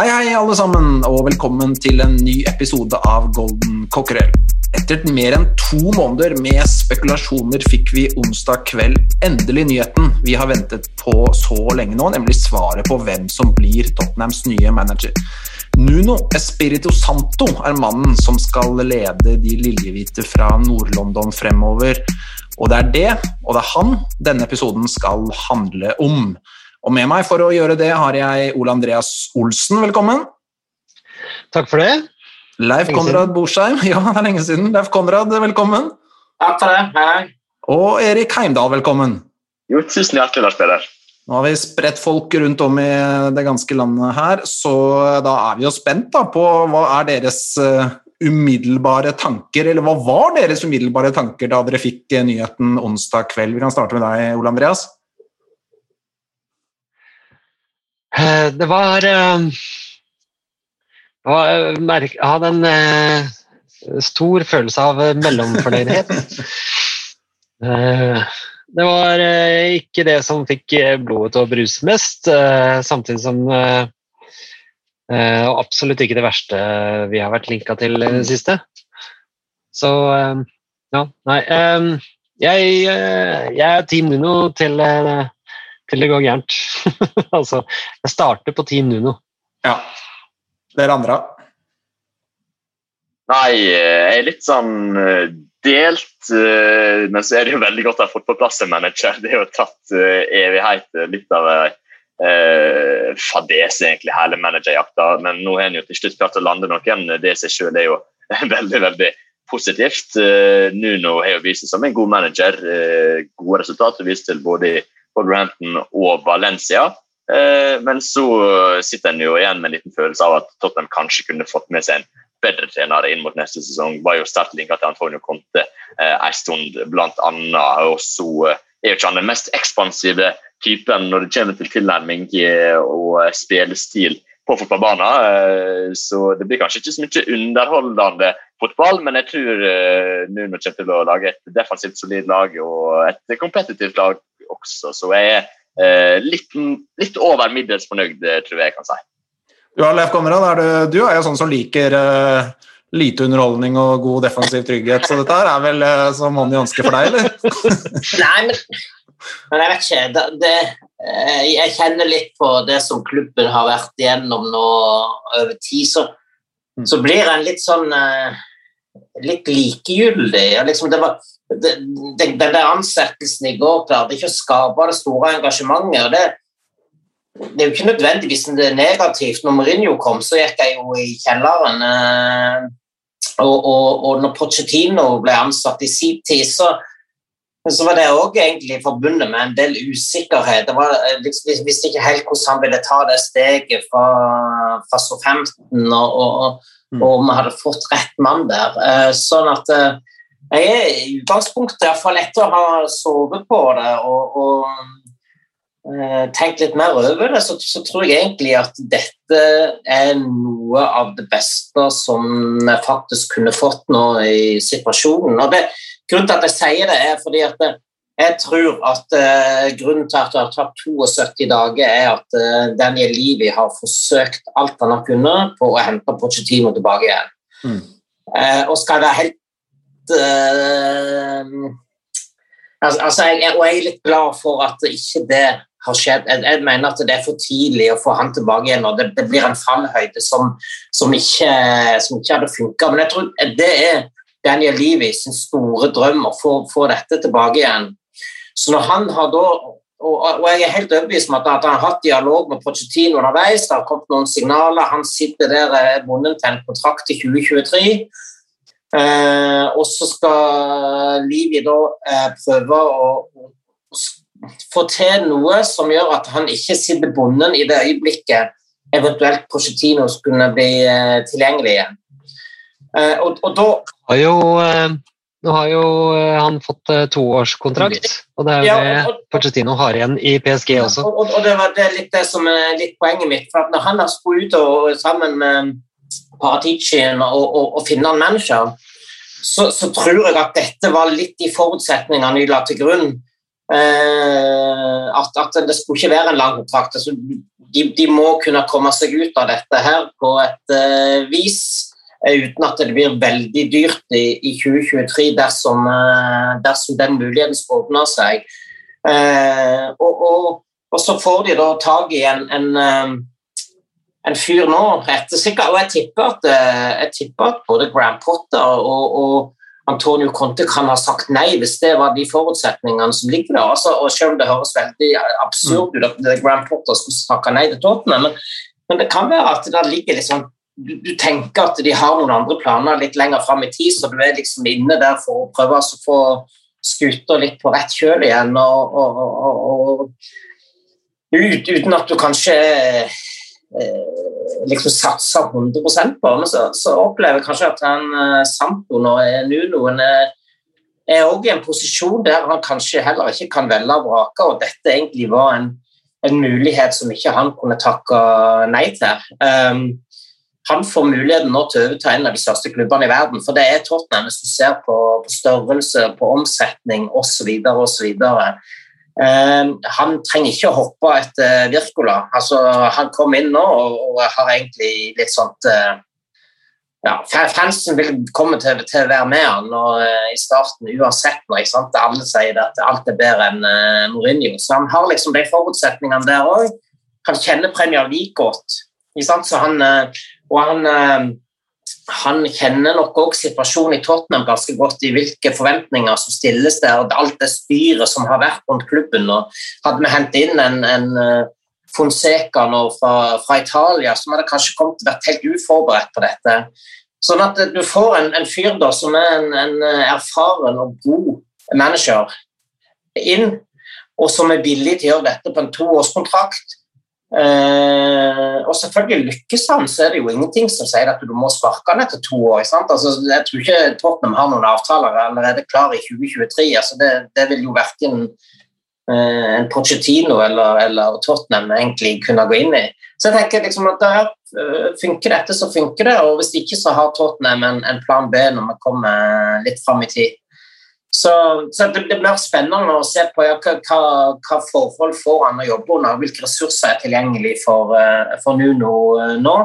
Hei, hei, alle sammen, og velkommen til en ny episode av Golden Cockerel. Etter mer enn to måneder med spekulasjoner fikk vi onsdag kveld endelig nyheten vi har ventet på så lenge nå, nemlig svaret på hvem som blir Tottenhams nye manager. Nuno Espirito Santo er mannen som skal lede de liljehvite fra Nord-London fremover. Og det er det, og det er han, denne episoden skal handle om. Og med meg for å gjøre det har jeg Ole Andreas Olsen, velkommen. Takk for det. Leif Lenge Konrad Borsheim, ja, det er lenge siden. Leif Konrad, velkommen. Takk for det. Hei. Og Erik Heimdal, velkommen. Jo, tusen hjertelig, Lars Peder. Nå har vi spredt folk rundt om i det ganske landet her, så da er vi jo spent da på hva er deres eh, umiddelbare tanker, eller hva var deres umiddelbare tanker da dere fikk eh, nyheten onsdag kveld? Vi kan starte med deg, Ole Andreas. Eh, Det var, eh, det var Jeg hadde en stor følelse av eh, mellomfornøydhet. Eh, Det var ikke det som fikk blodet til å bruse mest, samtidig som Og absolutt ikke det verste vi har vært linka til i det siste. Så ja, nei Jeg, jeg er Team Nuno til til det går gærent. altså, jeg starter på Team Nuno. Ja. Dere andre? Nei, jeg er litt sånn eh, delt, eh, men så er det jo veldig godt å ha fått på plass en manager. Det er jo tatt eh, evighet, litt av eh, fadese egentlig, hele managerjakta. Men nå har en jo til slutt klart å lande noen. Det i seg selv er jo veldig, veldig positivt. Nuno har jo vist seg som en god manager. Gode resultater vist til både i Wolverhampton og Valencia. Eh, Men så sitter en jo igjen med en liten følelse av at Tottenham kanskje kunne fått med seg en bedre trener inn mot neste sesong. Var jo sterkt linka til Antonio Conte eh, en stund, blant annet. Og så eh, er jo ikke han den mest ekspansive typen når det kommer til tilnærming eh, og eh, spillestil på fotballbanen. Eh, Så det blir kanskje ikke så mye underholdende fotball, men jeg tror eh, Nuno kommer til å lage et defensivt solid lag og et kompetitivt lag også. Så jeg er eh, litt, litt over middels fornøyd, tror jeg jeg kan si. Du, Leif Konrad, er du, du er jo sånn som liker eh, lite underholdning og god defensiv trygghet, så dette her er vel uh, som hånd i hanske for deg, eller? Nei, men, men jeg vet ikke. Det, det, jeg kjenner litt på det som klubben har vært igjennom nå over tid. Så, så blir en litt sånn eh, litt likegyldig. Ja, Liksom det var, det, den, den der ansettelsen i går klarte ikke å skape det store engasjementet. og det det er jo ikke nødvendigvis det negativt. Når Mourinho kom, så gikk jeg jo i kjelleren. eh, Og, og, og når Pochettino ble ansatt i sin tid, så, så var det òg egentlig forbundet med en del usikkerhet. Det var, liksom, vi visste ikke helt hvordan han ville ta det steget fra, fra Southampton, og, og, og om vi hadde fått rett mann der. Eh, Sånn at eh, jeg er i utgangspunktet iallfall etter å ha sovet på det og, og eh, tenkt litt mer over det, så, så tror jeg egentlig at dette er noe av det beste som vi faktisk kunne fått nå i situasjonen. Og det, grunnen til at jeg sier det, er fordi at jeg tror at eh, grunnen til at det har tatt 72 dager, er at eh, Daniel Levy har forsøkt alt han har kunnet på å hente Pochettino tilbake igjen. Mm. Eh, og skal være helt uh, altså, jeg, Og jeg er litt glad for at ikke det har skjedd. Jeg, jeg mener at det er for tidlig å få han tilbake igjen, og det, det blir en fallhøyde som, som, ikke, som ikke hadde funka. Men jeg tror det er Daniel Levy sin store drøm å få, dette tilbake igjen. Så når han har da og, jeg er helt overbevist om at, han har hatt dialog med Pochettino underveis. Det har kommet noen signaler. Han sitter der er bundet til en kontrakt i 2023. Eh, og så skal Livi da eh, prøve å, å få til noe som gjør at han ikke sitter bonden i det øyeblikket eventuelt Pochettino skulle bli eh, tilgjengelig igjen. Eh, og, og da Har jo, eh, nå har jo eh, han fått toårskontrakt, og det er jo det og- Pochettino har igjen i PSG også. Og, og, det var det litt det som er litt poenget mitt. for at Når han har skulle ut og, sammen med Paraticien og, og, og finne en manager, så, så tror jeg at dette var litt de forutsetningene de la til grunn. Eh, at, at det skulle ikke være en lang kontrakt. Altså, de, de må kunne komme seg ut av dette her på et eh, vis uten at det blir veldig dyrt i, i 2023 dersom, eh, dersom den muligheten skal åpne seg. Eh, og, og, og så får de da tak i en, en, eh, en fyr nå, ettersikkert, og jeg tipper at, jeg tipper at både Graham Potter og, og Antonio Conte kan ha sagt nei hvis det var de forutsetningene som ligger der. Altså, og selv om det høres veldig absurd ut at Graham Potter skulle snakke nei til Tottenham, men, men det kan være at det ligger litt sånn du, du tenker at de har noen andre planer litt lenger fram i tid, så du er liksom inne der for å prøve å få skuta litt på rett kjøl igjen. og, og, og, ut, uten at du kanskje eh, liksom satser 100 på men så, så opplever jeg kanskje at han eh, Sampo og Nunoen er er også i en posisjon der han kanskje heller ikke kan velge og vrake, og dette egentlig var en, en mulighet som ikke han kunne takke nei til. Um, han får muligheten nå til å overta en av de største klubbene i verden, for det er Tottenham hvis du ser på, på størrelse, på omsetning osv. osv. Uh, han trenger ikke å hoppe etter Wirkola. Altså, han kom inn nå og, og har egentlig litt sånt uh, ja, Fansen vil komme til, til å være med han og, uh, i starten uansett. Når, ikke sant? Alle sier at alt er bedre enn uh, Mourinho. Så han har liksom de forutsetningene der òg. Han kjenner Premier League godt. Ikke sant? Så han, eh, og han, eh, han kjenner nok òg situasjonen i Tottenham ganske godt, i hvilke forventninger som stilles der, og alt det styret som har vært rundt klubben. Og hadde vi hentet inn en, en eh, Fonseca nå fra, fra Italia, som hadde kanskje kommet til å vært helt uforberedt på dette. Sånn at du får en, en fyr da, som er en, en erfaren og god manager inn, og som er villig til å gjøre dette på en toårskontrakt. Eh, og selvfølgelig lykkes han, så er det jo ingenting som sier at du må sparke han etter to år. Altså, jeg tror ikke Tottenham har noen avtaler allerede klar i 2023. Altså, det, det vil jo verken uh, en Pochettino eller, eller Tottenham egentlig kunne gå inn i. Så jeg tenker liksom at der, uh, funker dette, så funker det. Og hvis ikke, så har Tottenham en, en plan B når vi kommer litt fram i tid. Så, så det blir mer spennende å se på ja, hva, hva, forhold får han å jobbe under, hvilke ressurser er tilgjengelig for, eh, for Nuno eh, nå.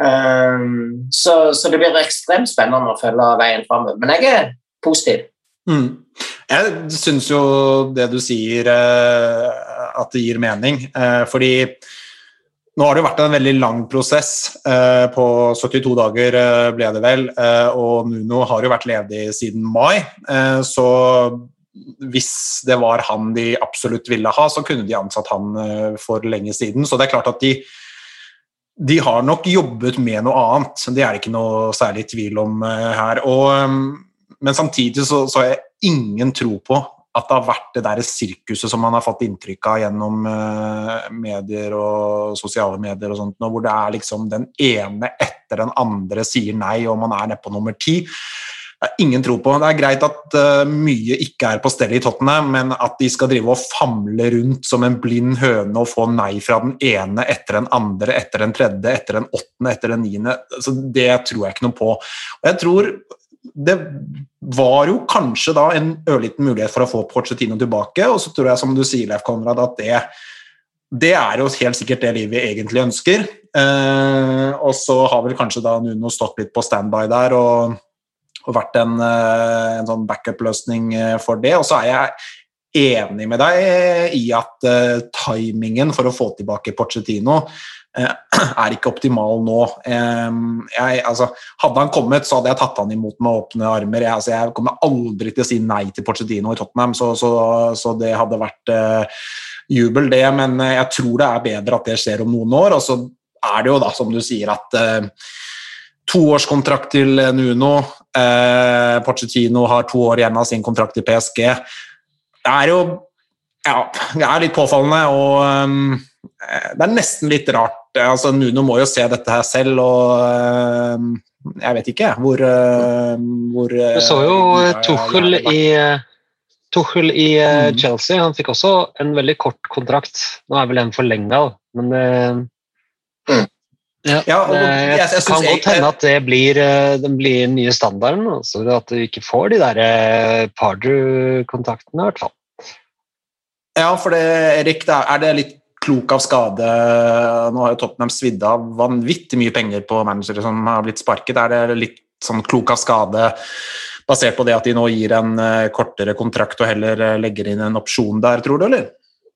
Um, så, så det blir ekstremt spennende å følge veien framover. Men jeg er positiv. Mm. Jeg syns jo det du sier, eh, at det gir mening. Fordi nå har det jo vært en veldig lang prosess. Eh, på 72 dager eh, ble det vel, eh, og Nuno har jo vært ledig siden mai. Så hvis det var han de absolutt ville ha, så kunne de ansatt han for lenge siden. Så det er klart at de de har nok jobbet med noe annet, det er det ikke noe særlig tvil om her. Og, um, men samtidig så, så har jeg ingen tro på at det har vært det der sirkuset som man har fått inntrykk av gjennom eh, medier og sosiale medier og sånt, hvor det er liksom den ene etter den andre sier nei, og man er nede på nummer ti. Det er ingen tro på. Det er greit at eh, mye ikke er på stell i Tottenham, men at de skal drive og famle rundt som en blind høne og få nei fra den ene etter den andre, etter den tredje, etter den åttende, etter den niende, så det tror jeg ikke noe på. Og jeg tror det var jo kanskje da en ørliten mulighet for å få Porcetino tilbake, og så tror jeg, som du sier, Leif Konrad, at det, det er jo helt sikkert det livet vi egentlig ønsker. Eh, og så har vel kanskje da Nuno stått litt på standby der og, og vært en, eh, en sånn backup-løsning eh, for det. Og så er jeg enig med deg i at eh, timingen for å få tilbake Porcetino er ikke optimal nå. Eh, jeg, altså, hadde han kommet, så hadde jeg tatt han imot med åpne armer. Jeg, altså, jeg kommer aldri til å si nei til Porcedino i Tottenham, så, så, så det hadde vært uh, jubel, det. Men eh, jeg tror det er bedre at det skjer om noen år. Og så er det jo da, som du sier, at uh, toårskontrakt til Nuno. Eh, Pochettino har to år igjen av sin kontrakt i PSG. Det er jo Ja, det er litt påfallende, og um, det er nesten litt rart. Altså, Nuno må jo se dette her selv, og um, jeg vet ikke hvor, uh, hvor Du så jo Tuchel i, Tuchel i Mm. Chelsea. Han fikk også en veldig kort kontrakt. Nå er vel en forlenga, men uh, ja, Ja, og jeg- jeg kan godt hende at det blir den blir nye standarden. Altså at du ikke får de der Pardew-kontaktene, i hvert fall. Ja, for det, Erik, er er det litt klok av skade Nå har jo Tottenham svidd av vanvittig mye penger på managere som har blitt sparket. Er det litt sånn klok av skade basert på det at de nå gir en eh, kortere kontrakt og heller eh, legger inn en opsjon der, tror du, eller?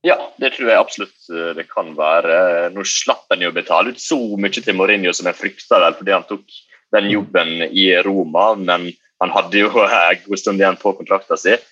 Ja, det tror jeg absolutt eh, det kan være. Nå slapp han jo å betale ut så mye til Mourinho som jeg frykta vel, fordi han tok den jobben i Roma, men han hadde jo en god stund igjen på kontrakten sin,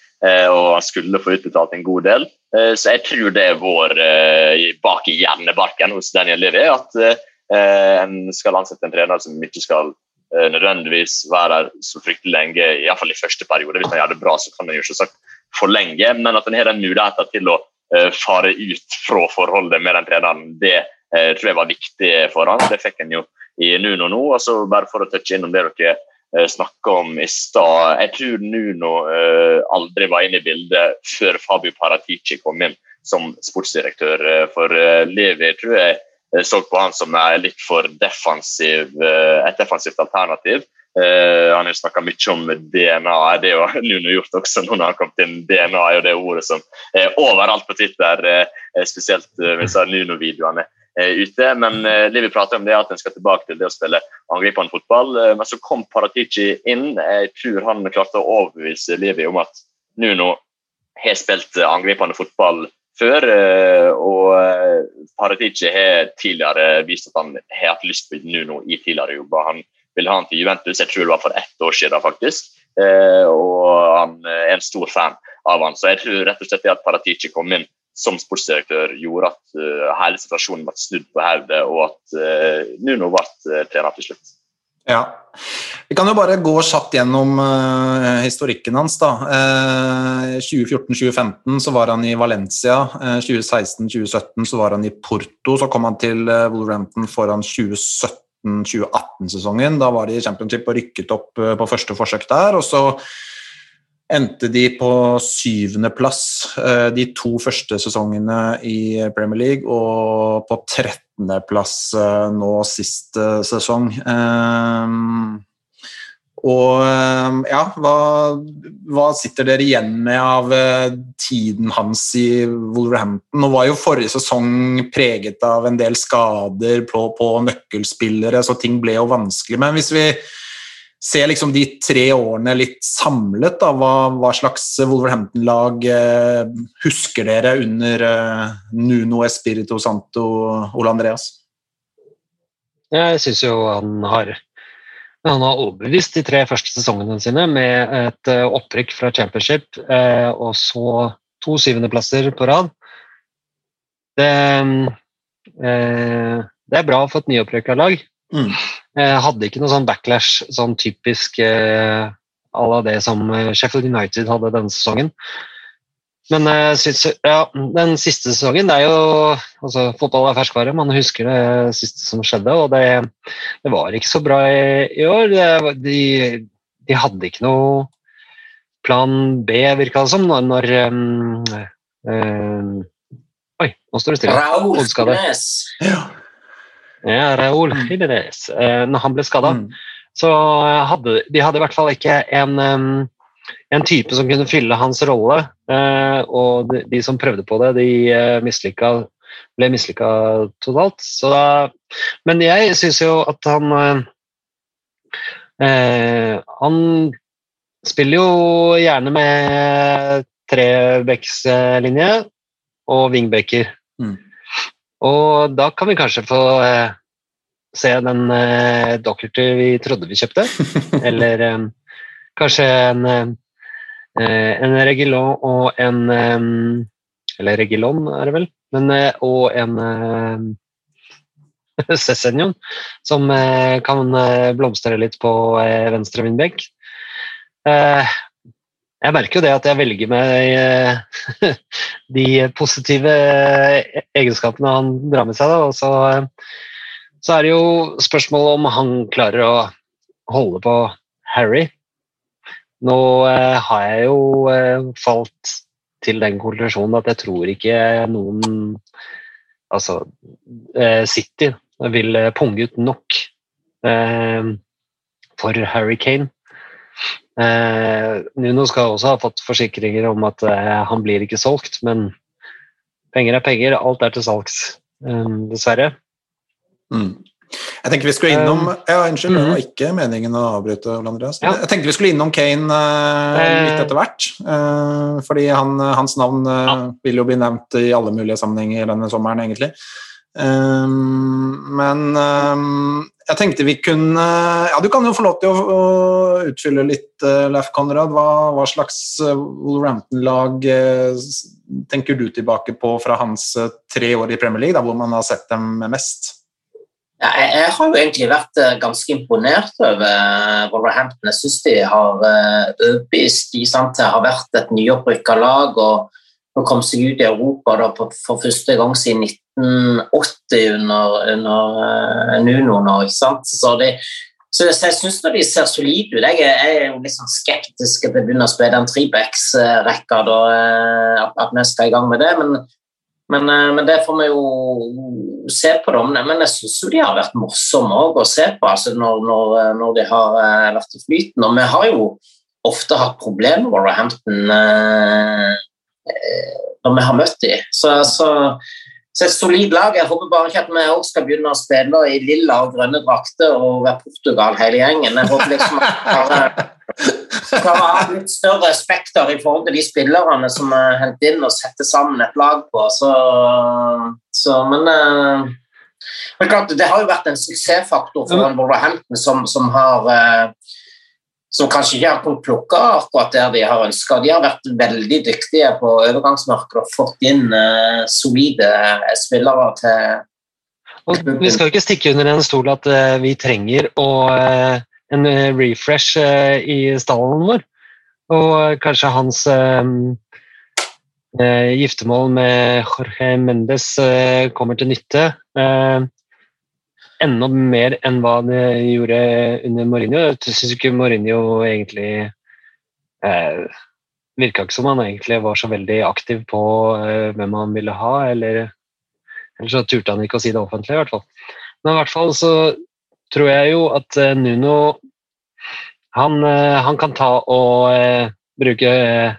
og han skulle få utbetalt en god del. Eh, Så jeg tror det er vår eh, bak i hjernebarken hos Daniel Levy at eh, en skal ansette en trener som ikke skal eh, nødvendigvis være her så fryktelig lenge, iallfall i første periode. Hvis han gjør det bra, så kan han jo selvsagt forlenge, men at han har den muligheten til å eh, fare ut fra forholdet med den treneren, det eh, tror jeg var viktig for han. Det fikk han jo i Nuno nå. altså Bare for å touche innom det dere eh, snakka om i stad. Jeg tror Nuno eh, aldri var inne i bildet før Fabio Paratici kom inn som sportsdirektør. eh, For eh, Levi tror jeg eh, så på han som er litt for defensiv, eh, et defensivt alternativ. Eh, han har snakka mye om DNA, det har Nuno gjort også nå når han kom inn. DNA er jo det ordet som er overalt på Twitter, eh, spesielt eh, med Nuno-videoene eh, ute. Men eh, Livi prater om det at en skal tilbake til det å spille angripende fotball. Eh, men så kom Paratici inn. Jeg tror han klarte å overbevise Livi om at Nuno har spilt eh, angripende fotball før. eh, Og eh, Paratici har tidligere vist at han har hatt lyst på Nuno i tidligere jobber. Han ville ha han til Juventus, jeg tror det var for ett år siden faktisk. Eh, Og han er en stor fan av han. Så jeg tror rett og slett det at Paratici kom inn som sportsdirektør gjorde at uh, hele situasjonen ble snudd på hodet, og at uh, Nuno ble eh, trener til slutt. Ja. Vi kan jo bare gå kjapt gjennom uh, historikken hans. da. Uh, 2014-2015 så var han i Valencia. Uh, 2016-2017 så var han i Porto. Så kom han til eh, Wolverhampton foran 2017-2018-sesongen. Da var de i championship og rykket opp eh, på første forsøk der. og så endte de på syvendeplass eh, de to første sesongene i Premier League, og på trettendeplass eh, nå sist eh, sesong. Um, og ja, hva, hva sitter dere igjen med av eh, tiden hans i Wolverhampton? Nå var jo forrige sesong preget av en del skader på, på nøkkelspillere, så ting ble jo vanskelig. Men hvis vi ser liksom de tre årene litt samlet, da, hva, hva slags Wolverhampton-lag eh, husker dere under eh, Nuno Espirito Santo Ole Andreas? Jeg syns jo han har han har overbevist de tre første sesongene sine med et eh, opprykk fra championship eh, og så to syvendeplasser på rad. Det, eh, det er bra for et nyopprykka lag. Mm. Jeg hadde ikke noe sånn backlash sånn typisk eh, à la det som eh, Sheffield United hadde denne sesongen. Men ja, den siste sesongen det er jo altså, Fotball er ferskvare. Man husker det siste som skjedde, og det, det var ikke så bra i, i år. Det, de, de hadde ikke noe plan B, virka det som, når, når um, um, Oi, nå står det stille. Raul Hodeskade. Jiménez. Ja, Raúl Jiménez. Eh, når han ble skada, Mm. så hadde de hadde i hvert fall ikke en, en type som kunne fylle hans rolle. eh, og de, de som prøvde på det, de eh, mislykka, ble mislykka totalt. Så da, men jeg syns jo at han eh, eh, Han spiller jo gjerne med trebeckslinje og wingbacker. Mm. Og da kan vi kanskje få eh, se den eh, Dockerty vi trodde vi kjøpte. Eller eh, kanskje en, eh, en Regilon og en eh, Eller Regilon, er det vel? Men, eh, og en eh, Cessenion, som eh, kan eh, blomstre litt på eh, venstre vindbekk. Jeg merker jo det at jeg velger meg eh, de positive egenskapene han drar med seg. Da. Og så, så er det jo spørsmålet om han klarer å holde på Harry. Nå eh, har jeg jo eh, falt til den konklusjonen at jeg tror ikke noen Altså City vil punge ut nok for Harry Kane. Eh, Nuno skal også ha fått forsikringer om at eh, han blir ikke solgt, men penger er penger. Alt er til salgs, eh, dessverre. Mm. Jeg tenker vi skulle innom ja, Unnskyld, det mhm. var ikke meningen å avbryte. Andreas. Ja. Jeg tenkte vi skulle innom Kane eh, litt etter hvert. eh, fordi han, hans navn eh, Ja. vil jo bli nevnt i alle mulige sammenhenger denne sommeren, egentlig. Eh, men eh, jeg tenkte vi kunne Ja, du kan jo få lov til å, utfylle litt, eh, Leif Konrad. Hva, hva slags eh, Wolverhampton-lag eh, tenker du tilbake på fra hans tre år i Premier League, da, hvor man har sett dem mest? Ja, jeg, har jo egentlig vært ganske imponert over Wolverhampton. Jeg syns de har overbevist. De sant, det har vært et nyopprykka lag og, og kom seg ut i Europa da, for første gang siden 1980 under, under uh, Nuno nå. ikke sant? Så, de, så, jeg syns de ser solide ut. Jeg, er- jo litt sånn skeptisk til å begynne å spille en trebacks-rekka, da, eh, at, vi skal i gang med det. men men, eh, men det får vi jo se på. Dem. Men jeg syns jo de har vært morsomme også å se på altså når, når, når de har eh, vært i flyten. Og vi har jo ofte hatt problemer med Wolverhampton eh, eh, når vi har møtt dem. Så, så, så et solid lag. Jeg håper bare ikke at vi også skal begynne å spille i lilla og grønne drakter og være Portugal hele gjengen. Jeg håper liksom at vi klarer ha litt større spekter i forhold til de spillerne som er hentet inn og setter sammen et lag på. Så, så men eh, men klart, Det har jo vært en suksessfaktor for Wolverhampton som, som har eh, som kanskje ikke har plukke akkurat der de har ønska. De har vært veldig dyktige på overgangsmarkedet og fått inn eh, solide spillere til Og vi skal ikke stikke under en stol at eh, vi trenger å, eh, en eh, refresh eh, i stallen vår. Og eh, kanskje hans eh, eh, giftermål med Jorge Mendes eh, kommer til nytte. Enda mer enn hva det gjorde under Mourinho. Jeg syns ikke Mourinho egentlig eh, Virka ikke som han egentlig var så veldig aktiv på eh, hvem han ville ha, eller eller så turte han ikke å si det offentlig, i hvert fall. Men i hvert fall så tror jeg jo at eh, Nuno han, eh, han kan ta og eh, bruke eh,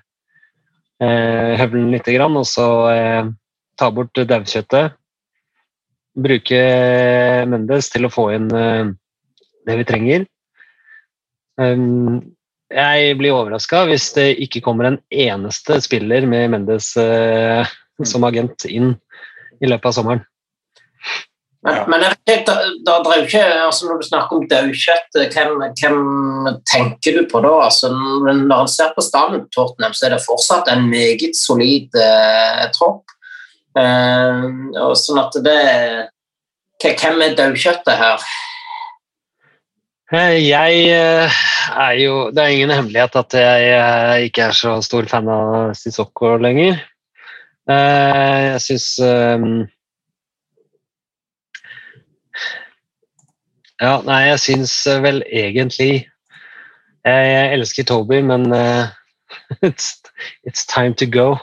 høvelen lite grann, og så eh, ta bort daukjøttet. Bruke Mendes til å få inn eh, det vi trenger. Um, jeg blir overraska hvis det ikke kommer en eneste spiller med Mendes eh, som agent inn i løpet av sommeren. Men, men da, da ikke, altså når du snakker om daukjøtt, hvem, hvem tenker du på da? Altså, når når en ser på stallen til Tottenham, så er det fortsatt en meget solid eh, tropp. Eh, og sånn at det Hvem er daukjøttet her? Eh, Jeg eh, er jo Det er ingen hemmelighet at jeg ikke er så stor fan av Sissoko lenger. Jeg syns Ja, nei, jeg syns vel egentlig Jeg, elsker Toby, men it's, it's time to go.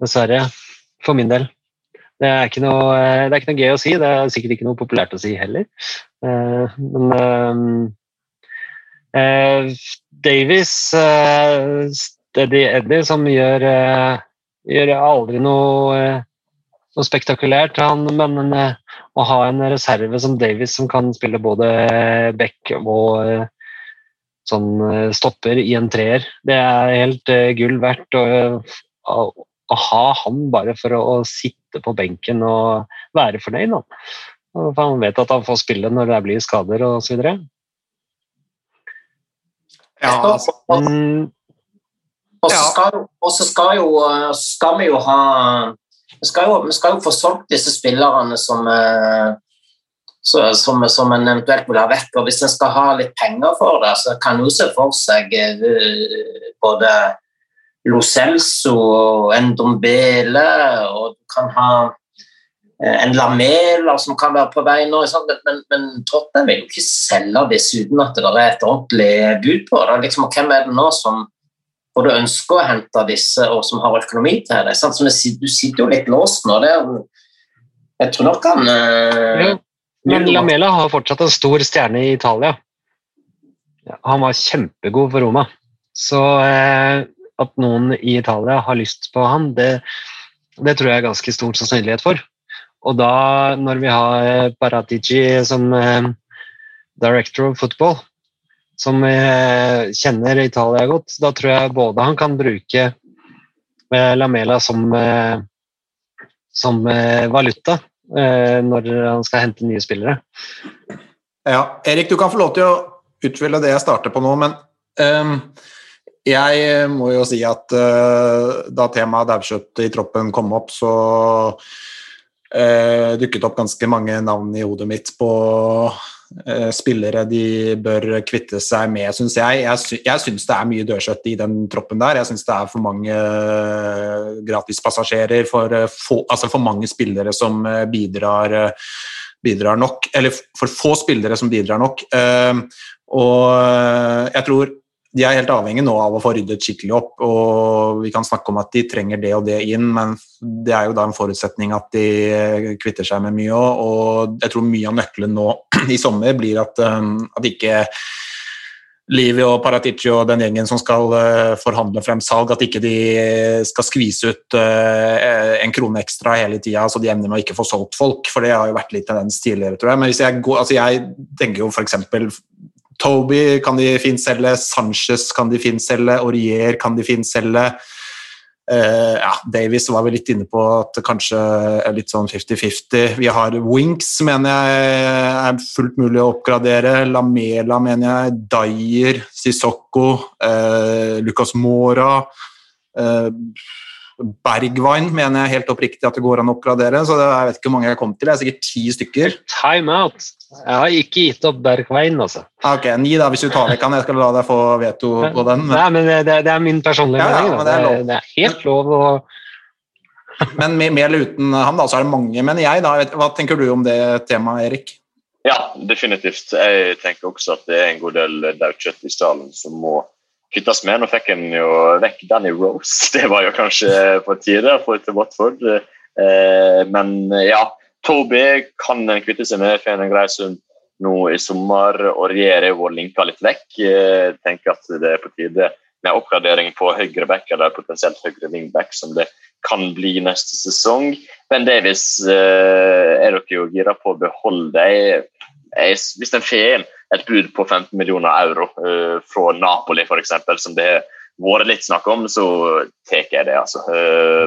Dessverre. For min del. Det er, ikke noe, eh, det er ikke noe gøy å si, det er sikkert ikke noe populært å si heller. Eh, men ehm, eh, Davies uh, Steady Eddie, som gjør, gjør aldri noe, noe spektakulært, han, men å ha en reserve som Davies som kan spille både back og sånn stopper i en treer, det er helt gull verdt. Og, å, ha han bare for å, å sitte på benken og være fornøyd. Da. For han vet at han får spille når det blir skader osv. Ja, altså, Mm, Og så Ja. skal, og så skal, jo, skal vi jo ha vi skal jo, vi skal jo få solgt disse spillerne som, eh, som, som en eventuelt vil ha vekk. og Hvis en skal ha litt penger for det, så kan en jo se for seg eh, både Lo Celso, en Dombele, og du kan ha eh, en Lamela som kan være på vei nå. Men, men Tottenham vil jo ikke selge disse uten at det er et ordentlig bud på det. Liksom, og hvem er det nå som både ønsker å hente disse, og som har økonomi til det? Sant? Så du sitter jo litt låst nå. Det, er jeg tror nok han eh, Ja, Men Lamela har fortsatt en stor stjerne i Italia. Han var kjempegod for Roma. Så eh, at noen i Italia har lyst på han, det, det tror jeg er ganske stor sannsynlighet for. Og da, når vi har Paratici som eh, director of football, som eh, kjenner Italia godt, da tror jeg både han kan bruke eh, Lamela som, eh, som eh, valuta eh, når han skal hente nye spillere. Ja, Erik, du kan få lov til å utfylle det jeg starter på nå, men ehm, jeg må jo si at uh, da temaet daukjøtt i troppen kom opp, så uh, dukket opp ganske mange navn i hodet mitt på uh, spillere de bør kvitte seg med, syns jeg. Jeg, sy jeg syns det er mye dødkjøtt i den troppen der. Jeg syns det er for mange eh, gratispassasjerer, for, eh, altså for mange spillere som eh, bidrar eh, bidrar nok, eller for få spillere som bidrar nok. Eh, og eh, jeg tror de er helt avhengig nå av å få ryddet skikkelig opp, og vi kan snakke om at de trenger det og det inn, men det er jo da en forutsetning at de eh, kvitter seg med mye òg, og jeg tror mye av nøkkelen nå i sommer blir at, eh, at ikke Livi og Paratici og den gjengen som skal eh, forhandle frem salg, at ikke de skal skvise ut en krone ekstra hele tida, så de ender med å ikke få solgt folk. For det har jo vært litt tendens tidligere, tror jeg. Men hvis jeg, går, altså jeg tenker jo f.eks. Toby kan de fint selge, Sanchez kan de fint selge, Aurier kan de fint selge. Uh, ja, Davies var vi litt inne på at det kanskje er litt sånn 50-50. Vi har Winks, mener jeg er fullt mulig å oppgradere. Lamela, mener jeg. Dyer, Sissoko, uh, Lucas Mora. Uh, Bergwijn mener jeg helt oppriktig at det går an å oppgradere. så det, Jeg vet ikke hvor mange jeg kom til, det er sikkert ti stykker. Time out! Jeg har ikke gitt opp Bergwijn, altså. Ah, Ok, Ni, da, hvis du tar vekk han. Jeg skal la deg få veto på den. Men, Nei, men det, det er min personlige Ja, mening. Ja, det er Det, lov. det er helt lov å men med, med eller uten ham, da, så er det mange. Men jeg, da, vet, hva tenker du om det temaet, Erik? Ja, definitivt. Jeg tenker også at det er en god del daukjøtt i stallen som må kuttes med. Nå fikk en jo vekk Danny Rose. Det var jo kanskje på tide å få til Watford. Eh, men ja, Toby kan en kvitte seg med. for en grei sum nå i sommer. og regjere og linka litt vekk. Jeg tenker at det er på tide med oppgradering på høyre back eller potensielt høyre wingback, som det kan bli neste sesong. Ben Davies er dere jo gira på å beholde deg. Hvis en får et bud på 15 millioner euro uh, fra Napoli f.eks., som det har vært litt snakk om, så tar jeg det. altså.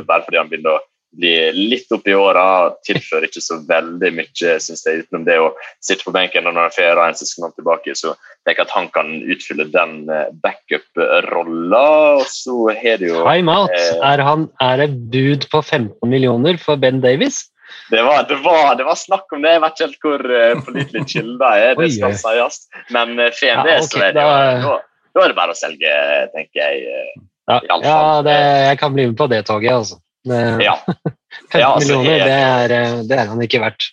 Bare fordi han begynner å bli litt opp i åra, tilfører ikke så veldig mye, syns jeg, utenom det å sitte på benken og når det er en sesong tilbake, så tenker jeg at han kan utfylle den backup-rolla. Og så har det jo Time eh, Er, han, er det bud på 15 millioner for Ben Davies? Det var, det, var, det var snakk om det. Jeg vet ikke helt hvor uh, pålitelig jeg er. det skal sies. Men uh, får Ja, okay, så er det jo da, da er det bare å selge, tenker jeg. Uh, Ja, ja det, jeg kan bli med på det toget, altså. Det, Ja. 15 Ja, altså, millioner, jeg- det er, eh, det er han ikke verdt.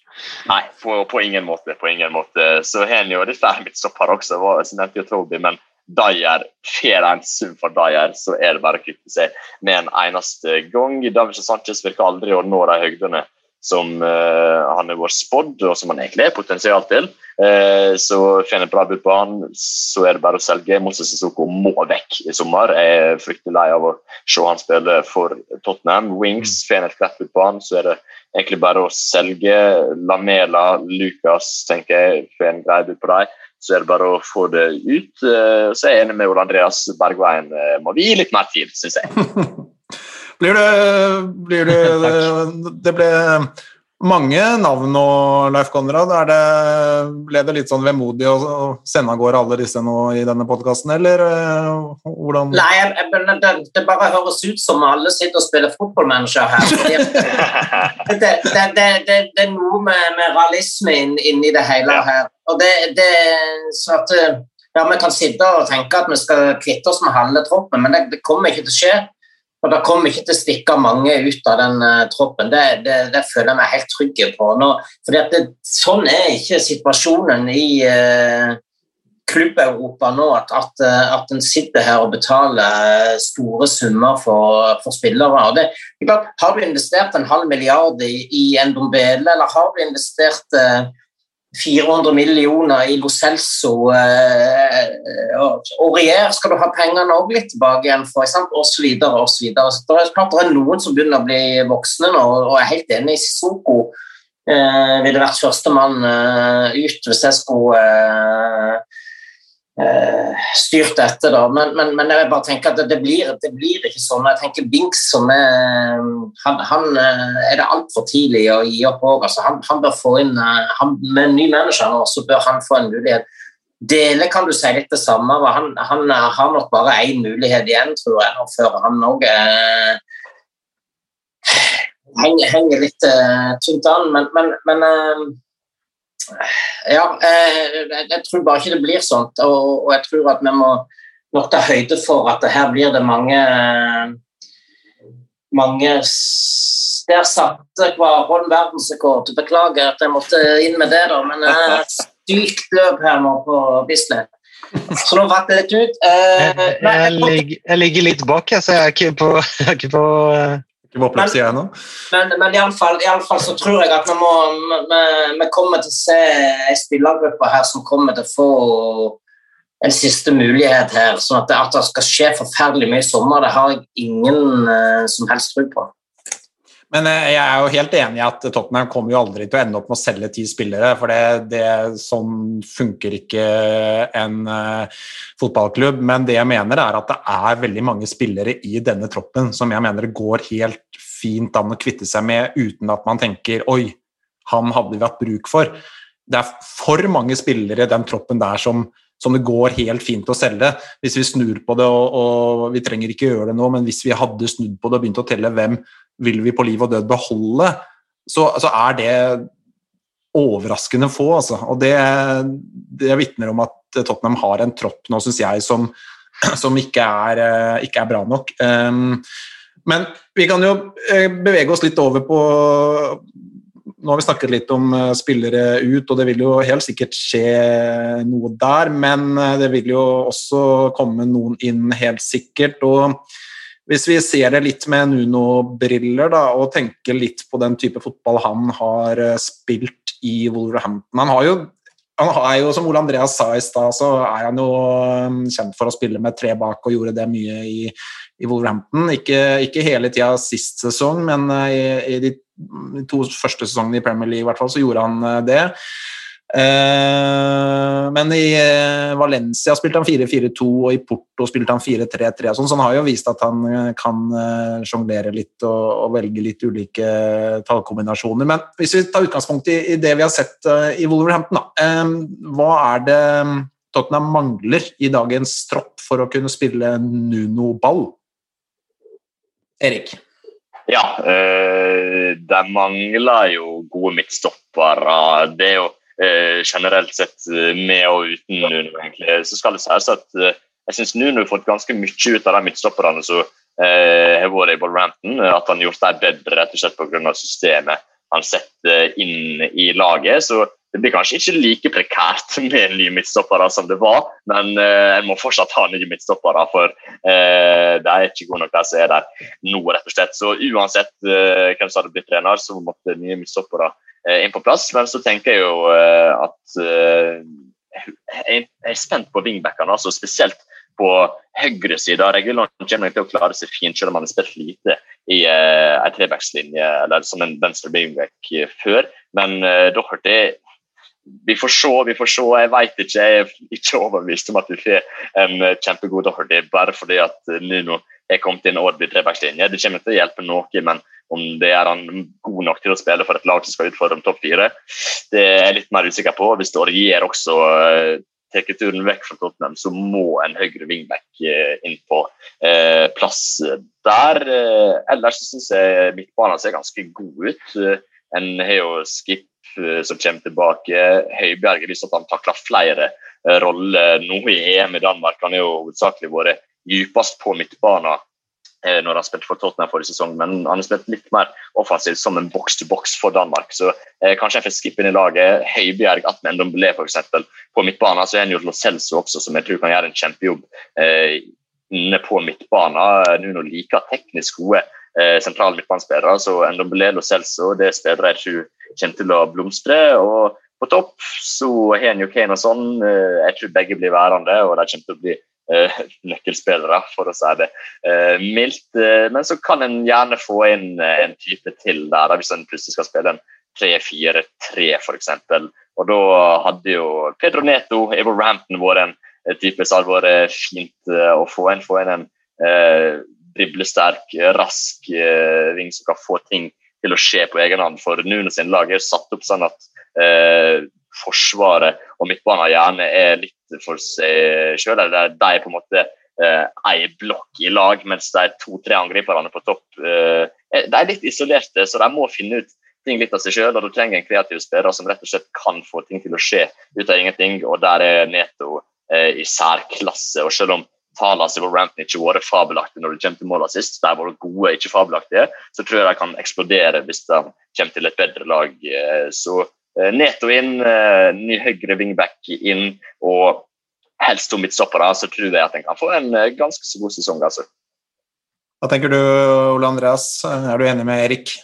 Nei, på, på ingen måte. på ingen måte. Så har han jo dette er midtstopper også, var- som nevnte jo Toby, men Dyer, får en sum for Dyer, så er det bare å kutte seg med en eneste gang. David Sanchez virker aldri å nå de høydene som eh, han har vært spådd, og som han egentlig har potensial til. Eh, så et bra bud på han, så er det bare å selge. Moses Sissoko må vekk i sommer. Jeg er fryktelig lei av å se han spille for Tottenham. Wings tjener et kreft bud på han, så er det egentlig bare å selge. Lamela, Lucas, tenker jeg, får en grei bud på dem. Så er det bare å få det ut. Eh, Så er jeg enig med Ole Andreas Bergveien. Må vi gi litt mer tid, syns jeg. Blir det, blir det, det ble mange navn nå, Leif Konrad. Er det, ble det litt sånn vemodig å, sende av gårde alle disse nå i denne podkasten, eller eh, hvordan Nei, jeg, jeg, det, det bare høres ut som alle sitter og spiller fotballmanager her. Det, det, det, det, det er noe med, med realisme inn- inni det hele her. Og det, det så at eh, ja, Vi kan sitte og tenke at vi skal kvitte oss med halve troppen, men det, det kommer ikke til å skje. Og Da kommer ikke til å stikke mange ut av den uh, troppen. Det, det, det, føler jeg meg helt trygg på. Nå, fordi det, sånn er ikke situasjonen i uh, klubb-Europa nå. At, at, at en sitter her og betaler store summer for, for spillere. Det, har du investert en halv milliard i, i Ndombele, eller har du investert uh, 400 millioner i Lo Celso eh, Aurier skal du ha pengene òg litt tilbake igjen for, og så videre og så videre. Så det er klart det er noen som begynner å bli voksne nå, og jeg er helt enig. i Sissoko eh, ville vært førstemann eh, ut hvis jeg skulle Eh, styrt dette. da, men, men, men, jeg bare tenker at det, blir, det, blir, ikke sånn. Jeg tenker Binks som er Han, han eh, er det altfor tidlig å gi opp òg. Altså, han, han, bør få inn eh, han, Med en ny manager nå, så bør han få en mulighet. Dele kan du si litt det samme. Han, han har nok bare én mulighet igjen, tror jeg, nå, før han òg eh, henger, henger, litt uh, tynt an. Men, men eh, ja, jeg, jeg tror bare ikke det blir sånt. Og, jeg tror at vi må nok ta høyde for at her blir det mange mange Der satte Kvarholm verdensrekord. Beklager at jeg måtte inn med det, da, men det er et sykt løp her nå på Bislett. Så nå vatt det litt ut. Uh, jeg, jeg, ligger, jeg, ligger, litt bak, jeg, så jeg er ikke på, jeg er ikke på men, men, men iallfall, iallfall så tror jeg at vi, må, vi, vi kommer til å se ei spillergruppe her som kommer til å få en siste mulighet her. sånn at det, at det skal skje forferdelig mye i sommer, det har jeg ingen uh, som helst tro på. Men eh, jeg er jo helt enig i at Tottenham kommer jo aldri til å ende opp med å selge ti spillere. For det, det, sånn funker ikke en uh, fotballklubb. Men det jeg mener er at det er veldig mange spillere i denne troppen som jeg mener går helt fint an å kvitte seg med uten at man tenker oi, han hadde vi hatt bruk for. Det er for mange spillere i den troppen der som, som det går helt fint å selge. Hvis vi snur på det, og, og, vi trenger ikke gjøre det nå, men hvis vi hadde snudd på det og begynt å telle hvem vil vi på liv og død beholde, så, så er det overraskende få. Altså. Og det, det vitner om at Tottenham har en tropp nå, syns jeg, som, som ikke, er, eh, ikke, er, bra nok. Um, men vi kan jo eh, bevege oss litt over på Nå har vi snakket litt om eh, spillere ut, og det vil jo helt sikkert skje noe der, men det vil jo også komme noen inn, helt sikkert. og hvis vi ser det litt med Nuno-briller og tenker litt på den type fotball han har eh, spilt i Wolverhampton Han jo, han er jo som Ole Andreas sa i stad, så er han jo eh, kjent for å spille med tre bak og gjorde det mye i, i Wolverhampton. Ikke, ikke hele tida sist sesong, men eh, i, i de to første sesongene i Premier League i hvert fall, så gjorde han det. Eh, men i eh, Valencia spilte han 4-4-2, og i Porto spilte han 4-3-3. Sånn, så han har jo vist at han eh, kan sjonglere litt og, velge litt ulike tallkombinasjoner. Men hvis vi tar utgangspunkt i, i det vi har sett i Wolverhampton, da. hva er det Tottenham mangler i dagens tropp for å kunne spille Nuno-ball? Erik? Ja, øh, de mangler jo gode midtstoppere. Det er jo generelt sett eh, med og uten Nuno, egentlig. Så skal det sies at eh, jeg syns Nuno har fått ganske mye ut av de midtstopperne som har vært i Bolranton. At han har gjort dem bedre rett og slett pga. systemet han setter inn i laget. Så det blir kanskje ikke like prekært med nye midtstoppere som det var, men uh, en må fortsatt ha nye midtstoppere, for uh, de er ikke gode nok, de som er der nå, rett og slett. Så uansett uh, hvem som hadde blitt trener, så måtte nye midtstoppere Eh, inn på plass. Men så tenker jeg jo eh, at eh, jeg er spent på wingbackene, altså spesielt på høyre side. Regulon kommer til å klare seg fint, selv om han har spilt lite i uh, en trebackslinje eller som en venstre wingback før. Men uh, Doherty vi får se, vi får se. Jeg vet ikke, jeg er ikke overbevist om at vi får en kjempegod Doherty bare fordi at Nuno er kommet inn og blir trebackslinje. Det kommer til å hjelpe noe, men om det er han god nok til å spille for et lag som skal utfordre om topp fire, det er jeg litt mer usikker på. Hvis Orgier også uh, tar turen vekk fra Tottenham, så må en høyre wingback uh, inn på uh, plass der. Ellers syns jeg midtbanen ser ganske god ut. en har jo Skip som kommer tilbake. Høibjerg har vist at han takler flere roller nå i EM i Danmark. Han har jo hovedsakelig vært dypest på midtbanen eh, når han spilte for Tottenham forrige sesong, men han har spilt litt mer offensivt som en box-to-box for Danmark. Så eh, kanskje jeg får skippe inn i laget. Høibjerg Atmen Dombelé f.eks. På midtbanen så er han jo Lo Celso også, som jeg tror kan gjøre en kjempejobb eh, inne på midtbanen. Nuno liker teknisk gode eh, sentrale midtbanespillere, så Ndombele Lo Celso det er spillere jeg tror kommer til å blomstre. og på topp så har Kane og sånn. Jeg tror begge blir værende, og de kommer til å bli nøkkelspillere, for å si det uh, mildt. Uh, men så kan en gjerne få inn en type til der, hvis en plutselig skal spille en 3-4-3 f.eks. Og da hadde jo Pedro Neto, Evo Rampton vært en type som hadde vært fint å få inn. Få inn en driblesterk, rask ving som kan få ting til å skje på egen hånd. For Nuno sin lag er satt opp sånn at Forsvaret og midtbanen gjerne er litt for seg sjøl. De er på en måte eh, ei blokk i lag, mens de to-tre angriperne på topp eh, de er litt isolerte, så de må finne ut ting litt av seg sjøl. Du trenger en kreativ spiller som rett og slett kan få ting til å skje ut av ingenting. og Der er Neto eh, i særklasse. og selv om tallene til Rampen ikke vært fabelaktige når det kommer til målene sist, de har vært gode, ikke fabelaktige, så tror jeg de kan eksplodere hvis de kommer til et bedre lag. Eh, så Eh, Neto inn, eh, ny høyre wingback inn og helst to midtstoppere, så tror jeg at en kan få en eh, ganske så god sesong. altså. Hva tenker du, Ole Andreas? Er du enig med Erik?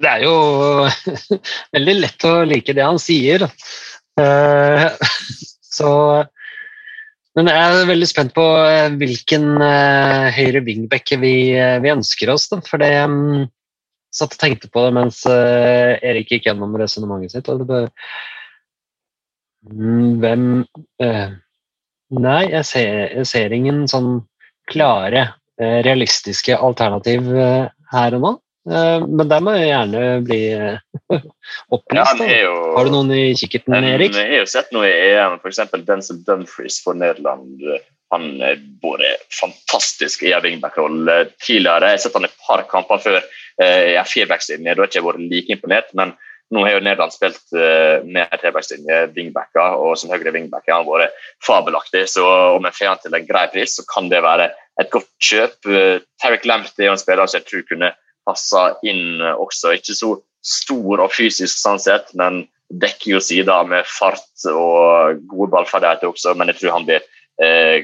Det er jo veldig lett å like det han sier. Så Men jeg er veldig spent på hvilken høyre wingback vi, vi ønsker oss. Da. For det mm, satt og tenkte på det mens uh, Erik gikk gjennom resonnementet sitt. og det bare, mm, Hvem uh, Nei, jeg ser, jeg ser, ingen sånn klare, uh, realistiske alternativ her og nå. men der må jeg gjerne bli opplyst. Ja, jo, har du noen i kikkerten, Erik? Jeg har jo sett noe i EM, f.eks. som Dumfries for Nederland. Han har vært fantastisk i en wingback-rolle tidligere. Jeg har sett han i et par kamper før Eh, har firebackslinje. Da har jeg ikke vært like imponert, men nå har jo Nederland spilt uh, med trebackslinje, wingbacker, og som høyre wingbacker har han vært fabelaktig. Så om en får han til en grei pris, så kan det være et godt kjøp. Uh, Tarek Lamptey er en spiller som jeg tror kunne passa inn også. Ikke så stor og fysisk sånn sett, men dekker jo sida med fart og gode ballferdigheter også. Men jeg tror han blir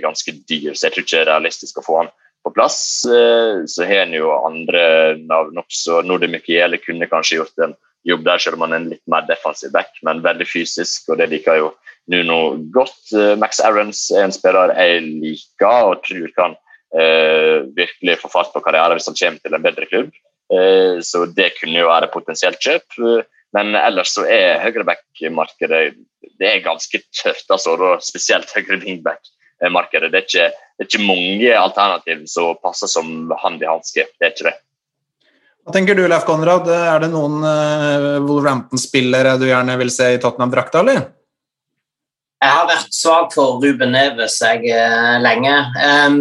ganske dyr, så jeg tror ikke det er realistisk å få han på plass. Eh, så har en jo andre navn også. Nordin Mikiele kunne kanskje gjort en jobb der, selv om han er en litt mer defensiv back, men veldig fysisk, og det liker jo Nuno godt. Eh, Max Aarons er en spiller jeg liker og tror kan eh, virkelig få fart på karrieren hvis han kommer til en bedre klubb. Eh, så det kunne jo være potensielt kjøp. Men ellers så er høyreback-markedet det er ganske tøft, altså, spesielt høyre wingback-markedet. Det er ikke det er ikke mange alternativ som passer som hand i hanske. Det er ikke det. Hva tenker du, Leif Konrad? Er det noen uh, Wolverhampton-spillere du gjerne vil se i Tottenham-drakta, eller? Jeg har vært svak for Ruben Neves jeg, uh, lenge. Um,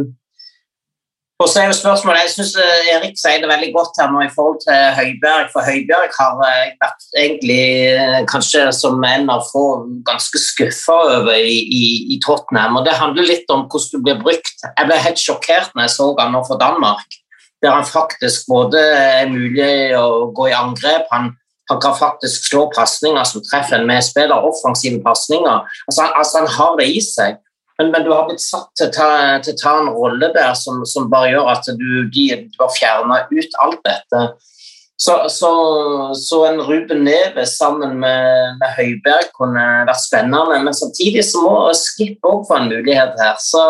og så er jo spørsmålet, Jeg syns eh, Erik sier det veldig godt her nå i forhold til Høibjerg. For Høibjerg har jeg vært egentlig eh, kanskje som en av få ganske skuffa over i, i, i, Tottenham. og Det handler litt om hvordan du blir brukt. Jeg ble helt sjokkert når jeg så han nå for Danmark. Der han faktisk både er mulig å gå i angrep, han, han kan faktisk slå pasninger som treffer en medspiller, offensive pasninger. Altså, altså, han har det i seg. Men, men, du har blitt satt til å ta, til ta en rolle der som, som, bare gjør at du, de, du har fjerna ut alt dette. Så, så, så, en Ruben Neves sammen med, med, Høiberg kunne vært spennende. Men samtidig så må Skip òg få en mulighet her. Så,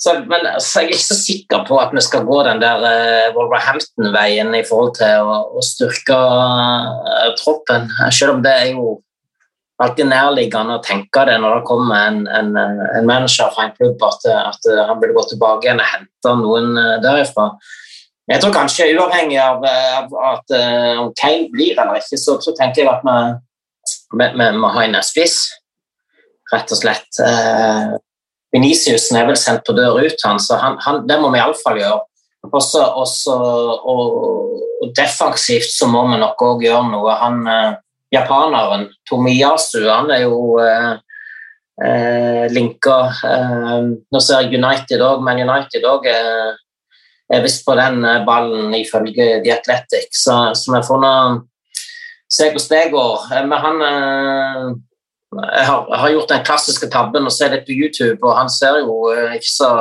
så, men jeg er ikke så sikker på at vi skal gå den der uh, Wolverhampton-veien i forhold til å, å styrke uh, troppen. Selv om det er jo alltid nærliggende å tenke det når det kommer en, en, en manager fra en klubb, at, at, han burde gå tilbake igjen og hente noen eh, derifra. Jeg tror kanskje Uavhengig av, av at uh, om Kane blir eller ikke, så, så tenker jeg at vi, må ha en spiss, rett og slett. Uh, Veniciusen er vel sendt på dør ut, han, så han, han, det må vi iallfall gjøre. Også, også, og, og defensivt så må vi nok òg gjøre noe. Han, uh, japaneren Tomiyasu han er jo eh, eh, linker. Eh, nå ser jeg United òg, men United òg er, er visst på den eh, ballen ifølge The Athletic, så, så vi får nå se hvordan det går. Eh, Men han eh, har, har gjort den klassiske tabben og ser litt på YouTube, og han ser jo eh, ikke så